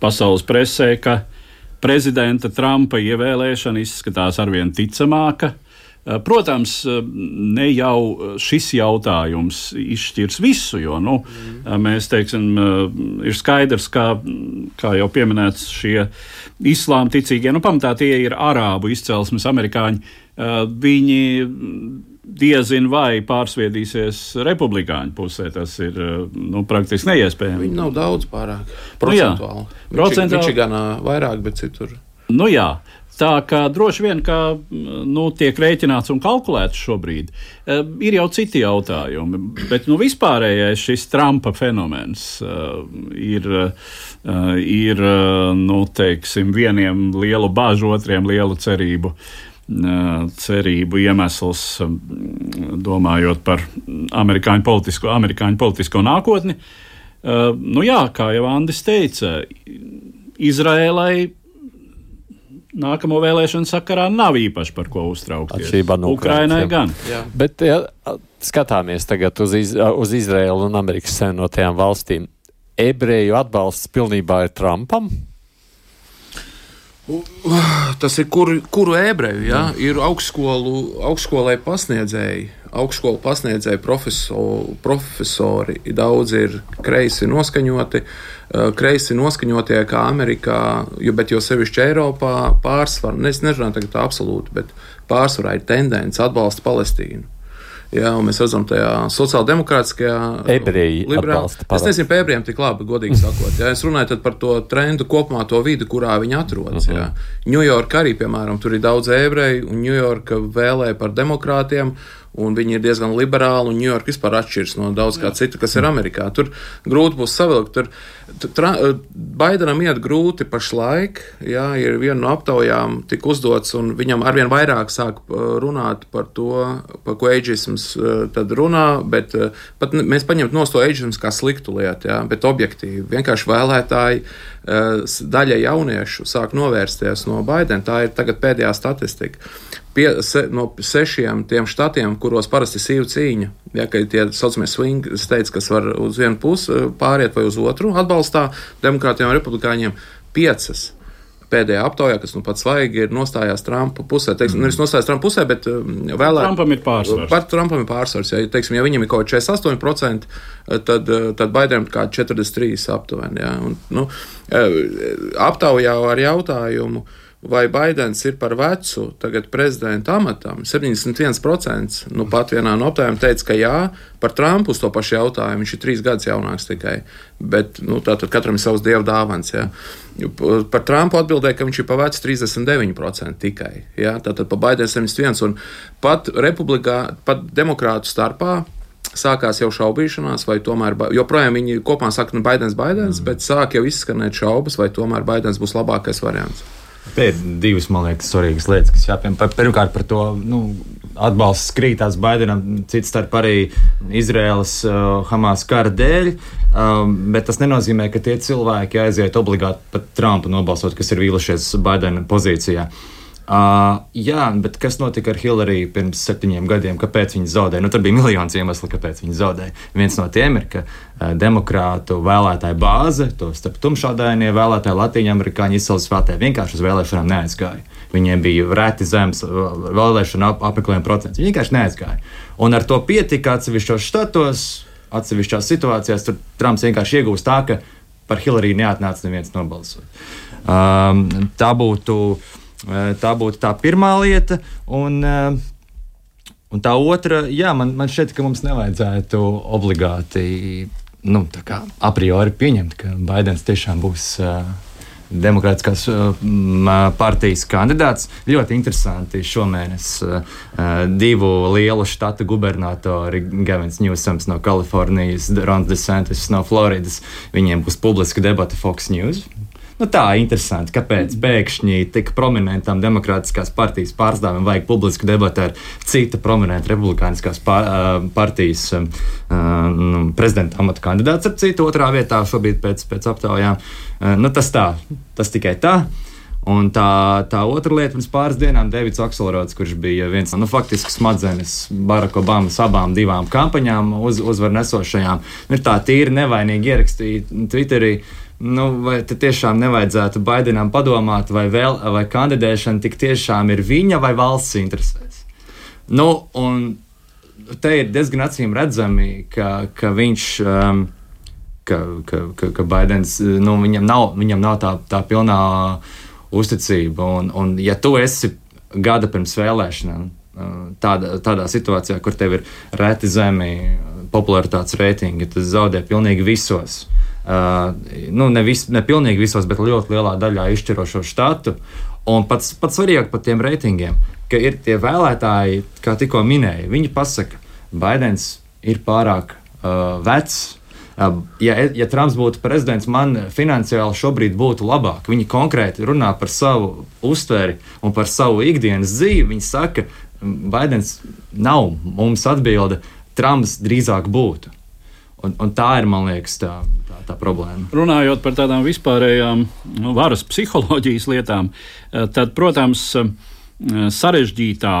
pasaules presē, ka prezidenta Trumpa ievēlēšana izskatās arvien ticamāka. Eh, protams, eh, ne jau šis jautājums izšķirs visu, jo nu, mm. mēs teiksim, ir skaidrs, ka, kā jau pieminēts, šie islāma ticīgie, nu, pamatā tie ir arābu izcelsmes amerikāņi. Viņi diezin vai pārsviedīsies republikāņu pusē. Tas ir nu, praktiski neiespējami. Viņi nav daudz pārāk procentuāli. Nu, jā, procentuāli. Viņš ir gan vairāk, bet citur. Nu, jā, Tā kā droši vien kā, nu, tiek rēķināts un kalkulēts šobrīd, e, ir jau citi jautājumi. Bet nu, vispārējais šis Trumpa fenomens uh, ir, uh, ir uh, nu, teiksim, vieniem lielu bažu, otriem lielu cerību. Cerību iemesls, domājot par amerikāņu politisko, amerikāņu politisko nākotni. Nu jā, kā jau Andris teica, Izrēlai nākamo vēlēšanu sakarā nav īpaši par ko uztraukties. Atšķirībā no Ukrainai gan. Jā. Bet, ja skatāmies tagad uz, iz, uz Izraēlu un Amerikas Savienotajām valstīm, ebreju atbalsts pilnībā ir Trumpam? Tas ir kur, kuru ebreju, ja? ir augstskolu, augstskolai pasniedzēji, augstskolu pasniedzēji profesori, profesori, daudz ir kreisi noskaņoti, eh, kreisi noskaņotie kā Amerikā, jo, bet jo sevišķi Eiropā pārsvarā, ne, es nerunāju tagad absolūti, bet pārsvarā ir tendence atbalsta Palestīnu. Jā, mēs redzam, tajā sociāldemokrātiskajā atbalsta. Es nezinu, par ebrejiem tik labi, godīgi sakot. Jā, es runāju par to trendu kopumā, to vidi, kurā viņi atrodas. Uh -huh. Ņujorka arī, piemēram, tur ir daudz ebreju, un Ņujorka vēlē par demokrātiem un viņi ir diezgan liberāli, un Ņujorka vispār atšķiras no daudz kā citu, kas ir Amerikā. Tur grūti būs savilkt. Tur, tur Baidenam iet grūti pašlaik, jā, ir viena no aptaujām tik uzdots, un viņam arvien vairāk sāk runāt par to, par ko eģisms tad runā, bet pat mēs paņemt no to eģisms kā sliktu lietu, jā, bet objektīvi. Vienkārši vēlētāji daļa jauniešu sāk novērsties no Baidena. Tā ir tagad pēdējā statistika pie, se, no sešiem tiem štatiem, kuros parasti ir sīva cīņa, ja tie saucamie swing states, kas var uz vienu pusi eh, pāriet vai uz otru, atbalstā demokrātiem un republikāņiem, piecas. Pēdējā aptaujā, kas nu pats svaigi ir nostājās Trumpa pusē, teiksim, mm. nevis nostājās Trumpa pusē, bet eh, vēlāk. Trumpam ir pārsvars. Par Trumpam ir pārsvars. Ja, teiksim, ja viņam ir kaut kāds 48%, eh, tad, tad Baidenam kā 43% aptuveni. Ja, un, nu, aptaujā ar jautājumu, vai Baidens ir par vecu tagad prezidenta amatam. 71% nu pat vienā no aptaujām teica, ka jā, par Trumpu uz to pašu jautājumu. Viņš ir trīs gadus jaunāks tikai. Bet nu, tātad katram ir savs dieva dāvans. Jā. Par Trumpu atbildēja, ka viņš ir vecu 39% tikai. Jā. Tātad par Baidenu 71%. Un pat republikā, pat demokrātu starpā sākās jau šaubīšanās, vai tomēr joprojām viņi kopā saka, nu, Baidens, Baidens, mm. bet sāk jau izskanēt šaubas, vai tomēr Baidens būs labākais variants. Te ir divas, man liekas, svarīgas lietas, kas jāpiemina. Pirmkārt, par to nu, atbalsts krītās Baidenam, cits starp arī Izraēlas uh, Hamas kara dēļ. Um, bet tas nenozīmē, ka tie cilvēki aiziet obligāti pat Trumpu nobalsot, kas ir vīlušies Baidena pozīcijā. Uh, Uh, jā, bet kas notika ar Hillary pirms septiņiem gadiem? Kāpēc viņa zaudēja? Nu, tur bija miljons iemeslu, kāpēc viņa zaudēja. Viens no tiem ir, ka uh, demokrātu vēlētāju bāze, to starp tumšādainie vēlētāji, latīņu amerikāņu izcelsmes vēlētāji vienkārši uz vēlēšanām neaizgāja. Viņiem bija reti zems vēlēšana ap, apmeklējuma procents. Viņi vienkārši neaizgāja. Un ar to pietika atsevišķos štatos, atsevišķās situācijās. Tur Trumps vienkārši iegūst tā, ka par Hillary neatnāca neviens nobalsot. Um, tā būtu. Uh, tā būtu tā pirmā lieta. Un, eh, un tā otra, jā, man, man šķiet, ka mums nevajadzētu obligāti nu, a priori pieņemt, ka Baidens tiešām būs. Uh, Demokrātiskās partijas kandidāts. Ļoti interesanti šomēnes divu lielu štatu gubernatori, Gavins Newsams no Kalifornijas, Rons DeSantis no Floridas. Viņiem būs publiska debata Fox News. Nu, tā ir interesanti, kāpēc pēkšņi tik prominentam demokrātiskās partijas pārstāvim vajag publisku debatu ar citu prominentu republikāniskās partijas nu, prezidenta amata kandidātu, ar citu otrā vietā šobrīd pēc, pēc aptaujām. Nu, tas tā, tas tikai tā. Un tā, tā otra lieta, pirms pāris dienām Davids Akselrods, kurš bija viens no nu, faktiski smadzenes Baraka Obamas abām divām kampaņām, uz, uzvaru nesošajām, ir tā tīri nevainīgi ierakstīja Twitterī. Uh, Nu, vai tiešām nevajadzētu Baidenam padomāt, vai, vēl, vai kandidēšana tik tiešām ir viņa vai valsts interesēs? Nu, un te ir diezgan acīm redzami, ka, ka viņš. Um, Ka, ka, ka, ka Baidens nu, viņam nav, viņam nav tā, tā pilnā uzticība. Un, un, ja tu esi gada pirms vēlēšanām, uh, tādā, tādā situācijā, kur tev ir reti zemi popularitātes reitingi, tad zaudē pilnīgi visos. Uh, nu, ne, vis, ne pilnīgi visos, bet ļoti lielā daļā izšķirošo štatu. Un pats, pats svarīgāk par tiem reitingiem, ka ir tie vēlētāji, kā tikko minēja, viņi pasaka, Baidens ir pārāk uh, vecs. Uh, ja, ja Trumps būtu prezidents, man finansiāli šobrīd būtu labāk. Viņi konkrēti runā par savu uztveri un par savu ikdienas dzīvi. Viņi saka, Baidens nav mums atbilde, Trumps drīzāk būtu. Un, un tā ir, man liekas, tā, tā, problēma. Runājot par tādām vispārējām nu, varas psiholoģijas lietām, eh, tad, protams, eh, sarežģītā,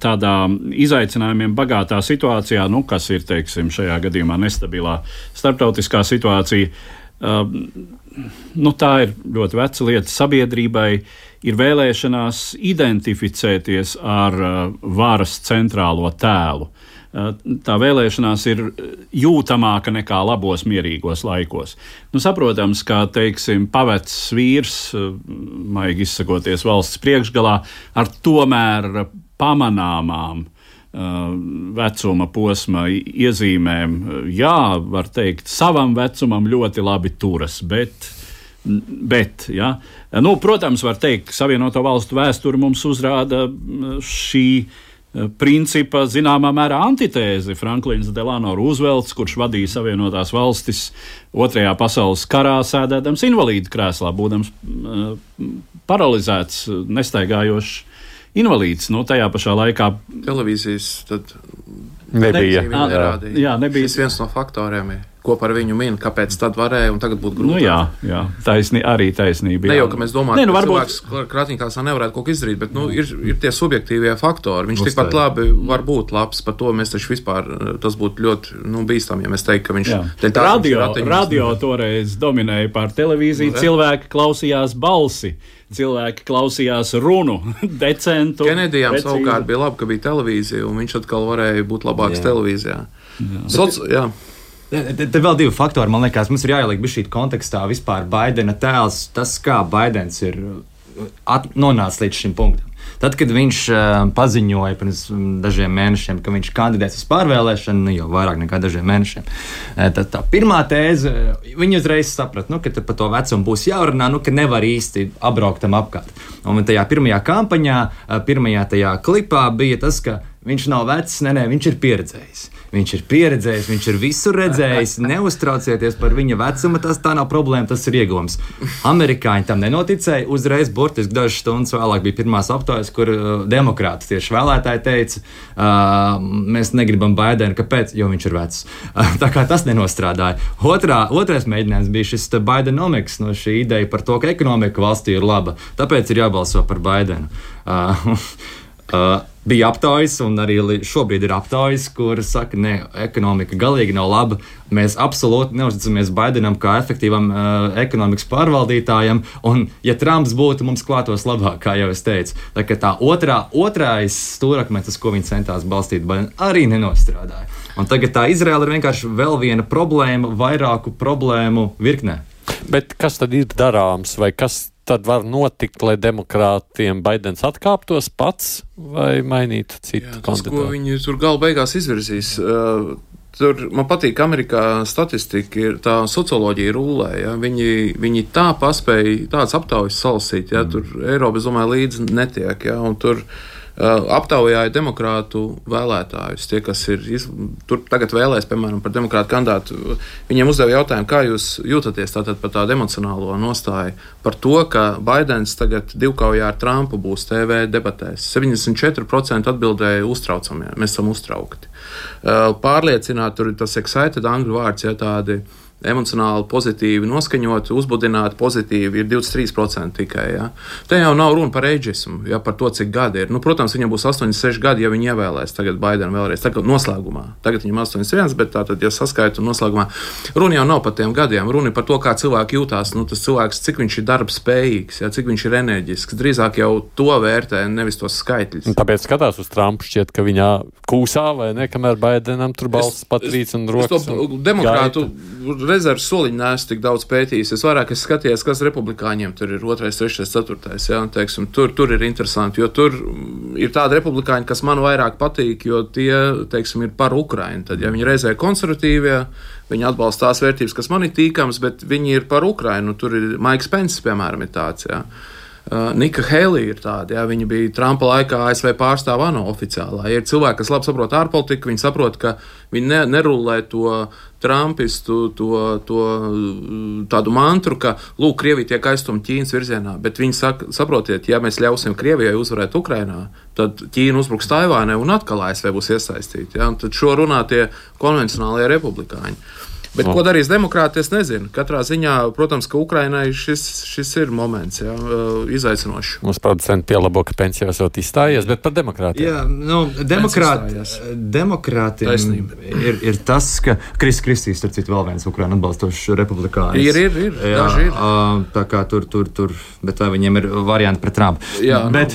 tādā izaicinājumiem bagātā situācijā, nu, kas ir teiksim, šajā gadījumā nestabilā starptautiskā situācija, nu, tā ir ļoti veca lieta sabiedrībai. Ir vēlēšanās identificēties ar varas centrālo tēlu. Tā vēlēšanās ir jūtamāka nekā labos, mierīgos laikos. Nu, saprotams, ka teiksim, pavecs vīrs, maigi izsakoties valsts priekšgalā, ar tomēr pamanāmām vecuma posma iezīmēm, jā, var teikt, savam vecumam ļoti labi turas, bet. Bet, ja, nu, protams, var teikt, ka Savienoto Valstu vēsture mums uzrāda šī uh, principa zināmā mērā antitēzi. Franklins Delano Roosevelts, kurš vadīja Savienotās valstis Otrajā pasaules karā, sēdēdams invalīdu krēslā, būdams uh, paralizēts, nestaigājošs invalīds. Nu, tajā pašā laikā televīzijas tad nebija. nebija jā, jā, nebija. Tas viens no faktoriem. Ir ko par viņu min, kāpēc tad varēja un tagad būtu grūti. Nu, jā, jā. Taisni, arī taisnība. Ne jau, ka mēs domājam, nu, ka varbūt... cilvēks krātniekās nevarētu kaut ko izdarīt, bet nu, ir, ir tie subjektīvie faktori. Viņš tikpat labi var būt labs, par to mēs taču vispār, tas būtu ļoti nu, bīstami, ja mēs teiktu, ka viņš ir radio, radio toreiz dominēja pār televīziju, nu, cilvēki klausījās balsi cilvēki klausījās runu, <laughs> decentu. Kenedijam savukārt bija labi, ka bija televīzija, un viņš atkal varēja būt labāks jā. televīzijā. Jā. Soc, jā. Te, vēl divi faktori, man liekas, mums ir jāieliek šī kontekstā vispār Baidena tēls, tas, kā Baidens ir at, nonācis līdz šim punktam. Tad, kad viņš uh, paziņoja pirms dažiem mēnešiem, ka viņš kandidēs uz pārvēlēšanu, nu, jau vairāk nekā dažiem mēnešiem, tad tā pirmā tēze, viņi uzreiz saprata, nu, ka par to vecumu būs jārunā, nu, ka nevar īsti apbraukt tam apkārt. Un tajā pirmajā kampaņā, pirmajā tajā klipā bija tas, ka viņš nav vecs, nē, nē, viņš ir pieredzējis. Viņš ir pieredzējis, viņš ir visur redzējis. <laughs> Neuztraucieties par viņa vecumu, tas tā nav problēma, tas ir iegūms. Amerikāņi tam nenoticēja. Uzreiz, burtiski dažas stundas vēlāk, bija pirmās aptaujas, kur uh, demokrāti tieši vēlētāji teica, uh, mēs negribam Baidenu, kāpēc? Jo viņš ir vecs. Uh, tā kā tas nenostrādāja. Otrā, otrais mēģinājums bija šis Baidenomics, no šī ideja par to, ka ekonomika valstī ir laba. Tāpēc ir jābalso par Baidenu. Uh, <laughs> uh, bija aptaujas, un arī šobrīd ir aptaujas, kuras saka, ka ekonomika galīgi nav laba. Mēs absolūti neusticamies Baidenam kā efektīvam uh, ekonomikas pārvaldītājam, un, ja Trumps būtu, mums klātos labāk, kā jau es teicu. Tā, tā otrā, otrais stūrakmenis, ko viņi centās balstīt, arī nenostrādāja. Un tagad tā Izraela ir vienkārši vēl viena problēma, vairāku problēmu virknē. Bet kas tad ir darāms, vai kas tad var notikt, lai demokrātiem Baidens atkāptos pats vai mainītu citu Jā, tas, kandidātu? Ko viņi tur gala beigās izvirzīs. Uh, Tur man patīk, Amerikā statistika ir tā socioloģija rūlē. Ja? Viņi, viņi tā paspēja tādas aptaujas salasīt, ja? tur Eiropa, es domāju, līdzi netiek. Ja? Un tur Uh, aptaujāja demokrātu vēlētājus. Tie, kas ir tur tagad vēlēs, piemēram, par demokrātu kandidātu, viņiem uzdeva jautājumu, kā jūs jūtaties par tādu emocionālo nostāju, par to, ka Baidens tagad divkaujā ar Trumpu būs TV debatēs. 74% atbildēja uztraucamie, mēs esam uztraukti. Uh, pārliecināt, tur ir tas excited angļu vārds, ja tādi emocionāli pozitīvi noskaņoti, uzbudināti pozitīvi, ir 23% tikai. Ja. Te jau nav runa par eģismu, ja par to, cik gadi ir. Nu, protams, viņam būs 86 gadi, ja viņi ievēlēs tagad Baidenu vēlreiz. Tagad noslēgumā. Tagad viņam 81, bet tātad, ja saskaitu noslēgumā, runa jau nav par tiem gadiem. Runa ir par to, kā cilvēki jūtās. Nu, tas cilvēks, cik viņš ir darbspējīgs, ja, cik viņš ir enerģisks. Drīzāk jau to vērtē, nevis tos skaitļus. Tāpēc skatās uz Trumpu šķiet, ka viņā kūsā vai ne, kamēr Baidenam tur balsts patrīc un rokas. Demokrātu rezerves soliņu neesmu tik daudz pētījis. Es vairāk esmu skatījies, kas republikāņiem tur ir 2, 3, 4. Ja, teiksim, tur, tur ir interesanti, jo tur ir tādi republikāņi, kas man vairāk patīk, jo tie teiksim, ir par Ukrajinu. Tad, ja viņi reizē konservatīvie, viņi atbalsta tās vērtības, kas man ir tīkamas, bet viņi ir par Ukrajinu. Tur ir Maiks Pence, piemēram, ir tāds. Ja. Uh, Nika Helija ir tāda, ja viņa bija Trumpa laikā ASV pārstāvā no oficiālā. Ir cilvēki, kas labi saprot ārpolitiku, viņi saprot, ka viņi ne, nerulē to Trumpistu, to, to tādu mantru, ka, lūk, Krievija tiek aizstumta Ķīnas virzienā, bet viņi saka, saprotiet, ja mēs ļausim Krievijai uzvarēt Ukrainā, tad Ķīna uzbruks Taivānai un atkal ASV būs iesaistīta. Ja? Tad šo runā tie konvencionālie republikāņi. Bet no. ko darīs demokrāti, es nezinu. Katrā ziņā, protams, ka Ukrainai šis, šis ir moments, jā, izaicinošs. Mums producenti pielabo, ka pensija esot izstājies, bet par demokrātiem. Jā, nu, demokrāt, demokrātiem ir, ir tas, ka Kris Kristīs, starp citu, vēl viens Ukraina atbalstošs republikānis. Ir, ir, ir. Jā, daži ir. Tā kā tur, tur, tur, bet vai viņiem ir varianti pret Trumpu? Jā. Bet,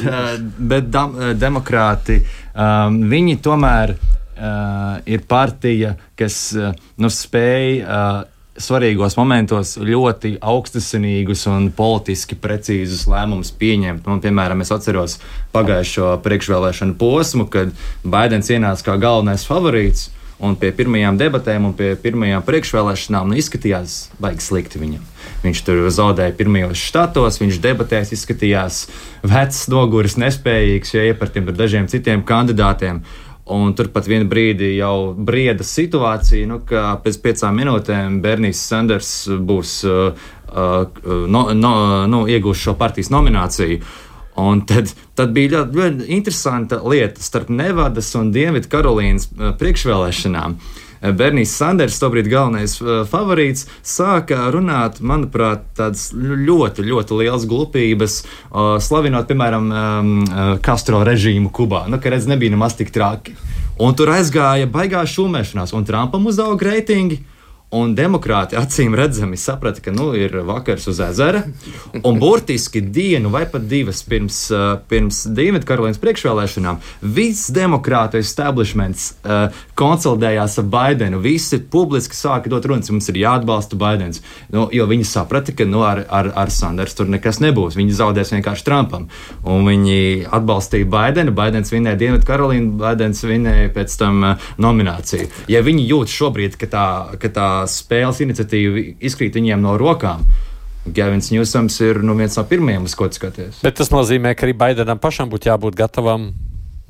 bet dam, demokrāti, um, viņi tomēr uh, ir partija, kas uh, nu, spēj uh, svarīgos momentos ļoti augstasinīgus un politiski precīzus lēmumus pieņemt. Man, piemēram, es atceros pagājušo priekšvēlēšanu posmu, kad Baidens ienāca kā galvenais favorīts. Un pie pirmajām debatēm un pie pirmajām priekšvēlēšanām nu, izskatījās baigi slikti viņam. Viņš tur zaudēja pirmajos štatos, viņš debatēs izskatījās vecs, noguris, nespējīgs, ja iepartiem ar dažiem citiem kandidātiem. Un turpat vienā brīdī jau brieda situācija, nu, ka pēc piecām minūtēm Bernijs Sanders būs uh, uh, no, no, nu, iegūs šo partijas nomināciju. Un tad, tad bija ļoti, ļoti interesanta lieta starp Nevadas un Dienvidu Karolīnas uh, priekšvēlēšanām. Uh, Bernijs Sanders, tobrīd galvenais uh, favorīts, sāka runāt, manuprāt, tādas ļoti, ļoti lielas glupības, uh, slavinot, piemēram, uh, Castro režīmu Kubā. Nu, ka redz, nebija nemaz tik traki. Un tur aizgāja baigā šūmēšanās, un Trumpam uzauga reitingi. Un demokrāti acīm redzami saprata, ka nu, ir vakars uz ezera. Un burtiski dienu vai pat divas pirms, uh, pirms Dienvidkarolīnas priekšvēlēšanām viss demokrātu establishments uh, konsolidējās ar Baidenu. Visi publiski sāka dot runas, mums ir jāatbalsta Baidens. Nu, jo viņi saprata, ka nu, ar, ar, ar Sanders tur nekas nebūs. Viņi zaudēs vienkārši Trumpam. Un viņi atbalstīja Baidenu. Baidens vinēja Dienvidkarolīnu, Baidens vinēja pēc tam uh, nomināciju. Ja viņi jūt šobrīd, ka tā, ka tā spēles iniciatīva izkrīt viņiem no rokām. Gavins Ņūsams ir nu, viens no pirmajiem, uz ko skaties. Bet tas nozīmē, ka arī Baidenam pašam būtu jābūt gatavam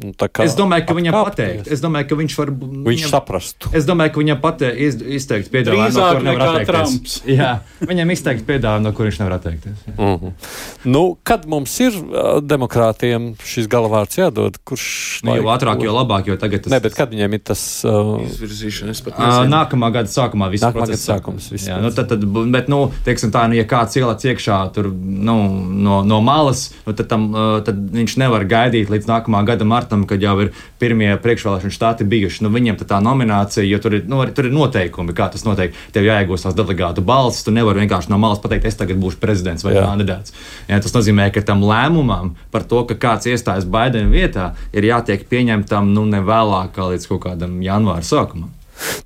es domāju, ka viņam pateikt. Es domāju, ka viņš var. Viņš viņam, saprastu. Es domāju, ka viņam pateikt, iz, izteikt piedāvājumu, no kur nevar atteikties. <laughs> Jā, viņam izteikt piedāvājumu, no kur viņš nevar atteikties. Uh mhm. -huh. Nu, kad mums ir uh, demokrātiem šis galvārds jādod, kurš. Nu, jo ātrāk, jo labāk, jo tagad tas. Ne, bet kad viņiem ir tas. Uh, Izvirzīšana, uh, nākamā gada sākumā viss nākamā gada sākums. Jā, nu, tad, tad, bet, nu, teiksim tā, nu, ja kāds ielēc iekšā tur, nu, no, no malas, nu, tad, tam, uh, tad viņš nevar gaidīt līdz nākamā gada martam, kad jau ir pirmie priekšvēlēšana štāti bijuši. Nu, viņiem tā nominācija, jo tur ir, nu, tur ir noteikumi, kā tas notiek. Tev jāiegūst tās delegātu balsis. Tu nevari vienkārši no malas pateikt, es tagad būšu prezidents vai kandidāts. Jā, tas nozīmē, ka tam lēmumam par to, ka kāds iestājas Baidena vietā, ir jātiek pieņemtam nu, ne vēlāk kā līdz kaut kādam janvāra sākumam.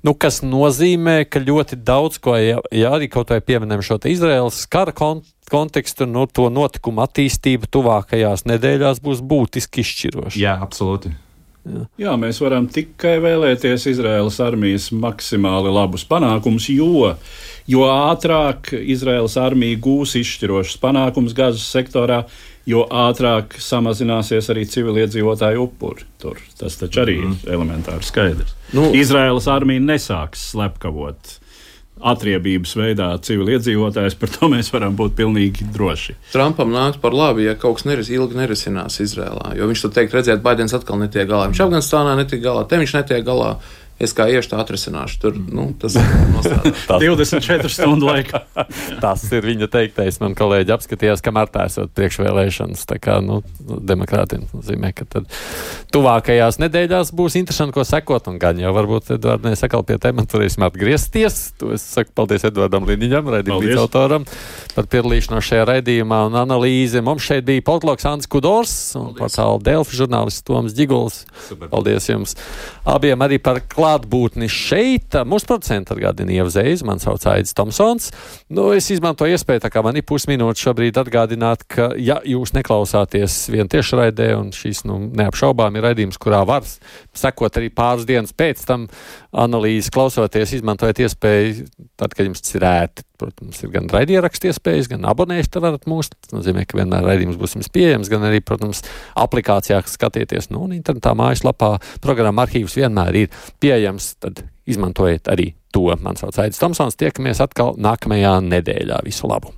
Nu, kas nozīmē, ka ļoti daudz ko, ja, ja arī kaut vai pieminam šo Izraels kara kont kontekstu, nu, to notikumu attīstība tuvākajās nedēļās būs būtiski izšķiroša. Jā, absolūti. Jā. Jā, mēs varam tikai vēlēties Izraēlas armijas maksimāli labus panākumus, jo, jo ātrāk Izraēlas armija gūs izšķirošus panākumus Gazas sektorā, jo ātrāk samazināsies arī civiliedzīvotāju upuri. Tur. Tas taču arī mm. ir elementāri skaidrs. Nu, Izraēlas armija nesāks slepkavot atriebības veidā civiliedzīvotājs, par to mēs varam būt pilnīgi droši. Trumpam nāks par labu, ja kaut kas neris, ilgi nerisinās Izrēlā. Jo viņš tur teikt, redziet, Baidens atkal netiek galā. Viņš Afganistānā netiek galā, te viņš netiek galā es kā iešu tā atrisināšu. Tur nu, tas ir <laughs> 24 stundu laikā. <laughs> tas ir viņa teiktais. Man kolēģi apskatījās, kamēr tā esot priekšvēlēšanas. Tā kā nu, demokrātiem nozīmē, ka tad tuvākajās nedēļās būs interesanti, ko sekot. Un gan jau varbūt Edvardai sakal pie temata varēsim atgriezties. To es saku paldies Edvardam Liniņam, raidījuma līdzautoram par piedalīšanos šajā raidījumā un analīzi. Mums šeit bija politologs Ants Kudors un portāla Delfi žurnālists Toms Ģiguls. Super. Paldies jums abiem arī par klāstu klātbūtni šeit. Mūsu producents atgādina Ievzējas, man sauc Aits Tomsons. Nu, es izmantoju iespēju, tā kā man ir pusminūte šobrīd atgādināt, ka, ja jūs neklausāties vien tiešraidē, un šīs nu, neapšaubām ir raidījums, kurā var sekot arī pāris dienas pēc tam analīzes, klausoties, izmantojot iespēju, tad, kad jums ir ērti. Protams, ir gan raidierakstu iespējas, gan abonēšana varat mūs. Tas nozīmē, ka vienmēr raidījums būs jums pieejams, gan arī, protams, aplikācijā skatieties. Nu, un internetā mājaslapā programma arhīvs vienmēr ir pieejams. Tad izmantojiet arī to. Man sauc Aits Tomsons. Tiekamies atkal nākamajā nedēļā. Visu labu!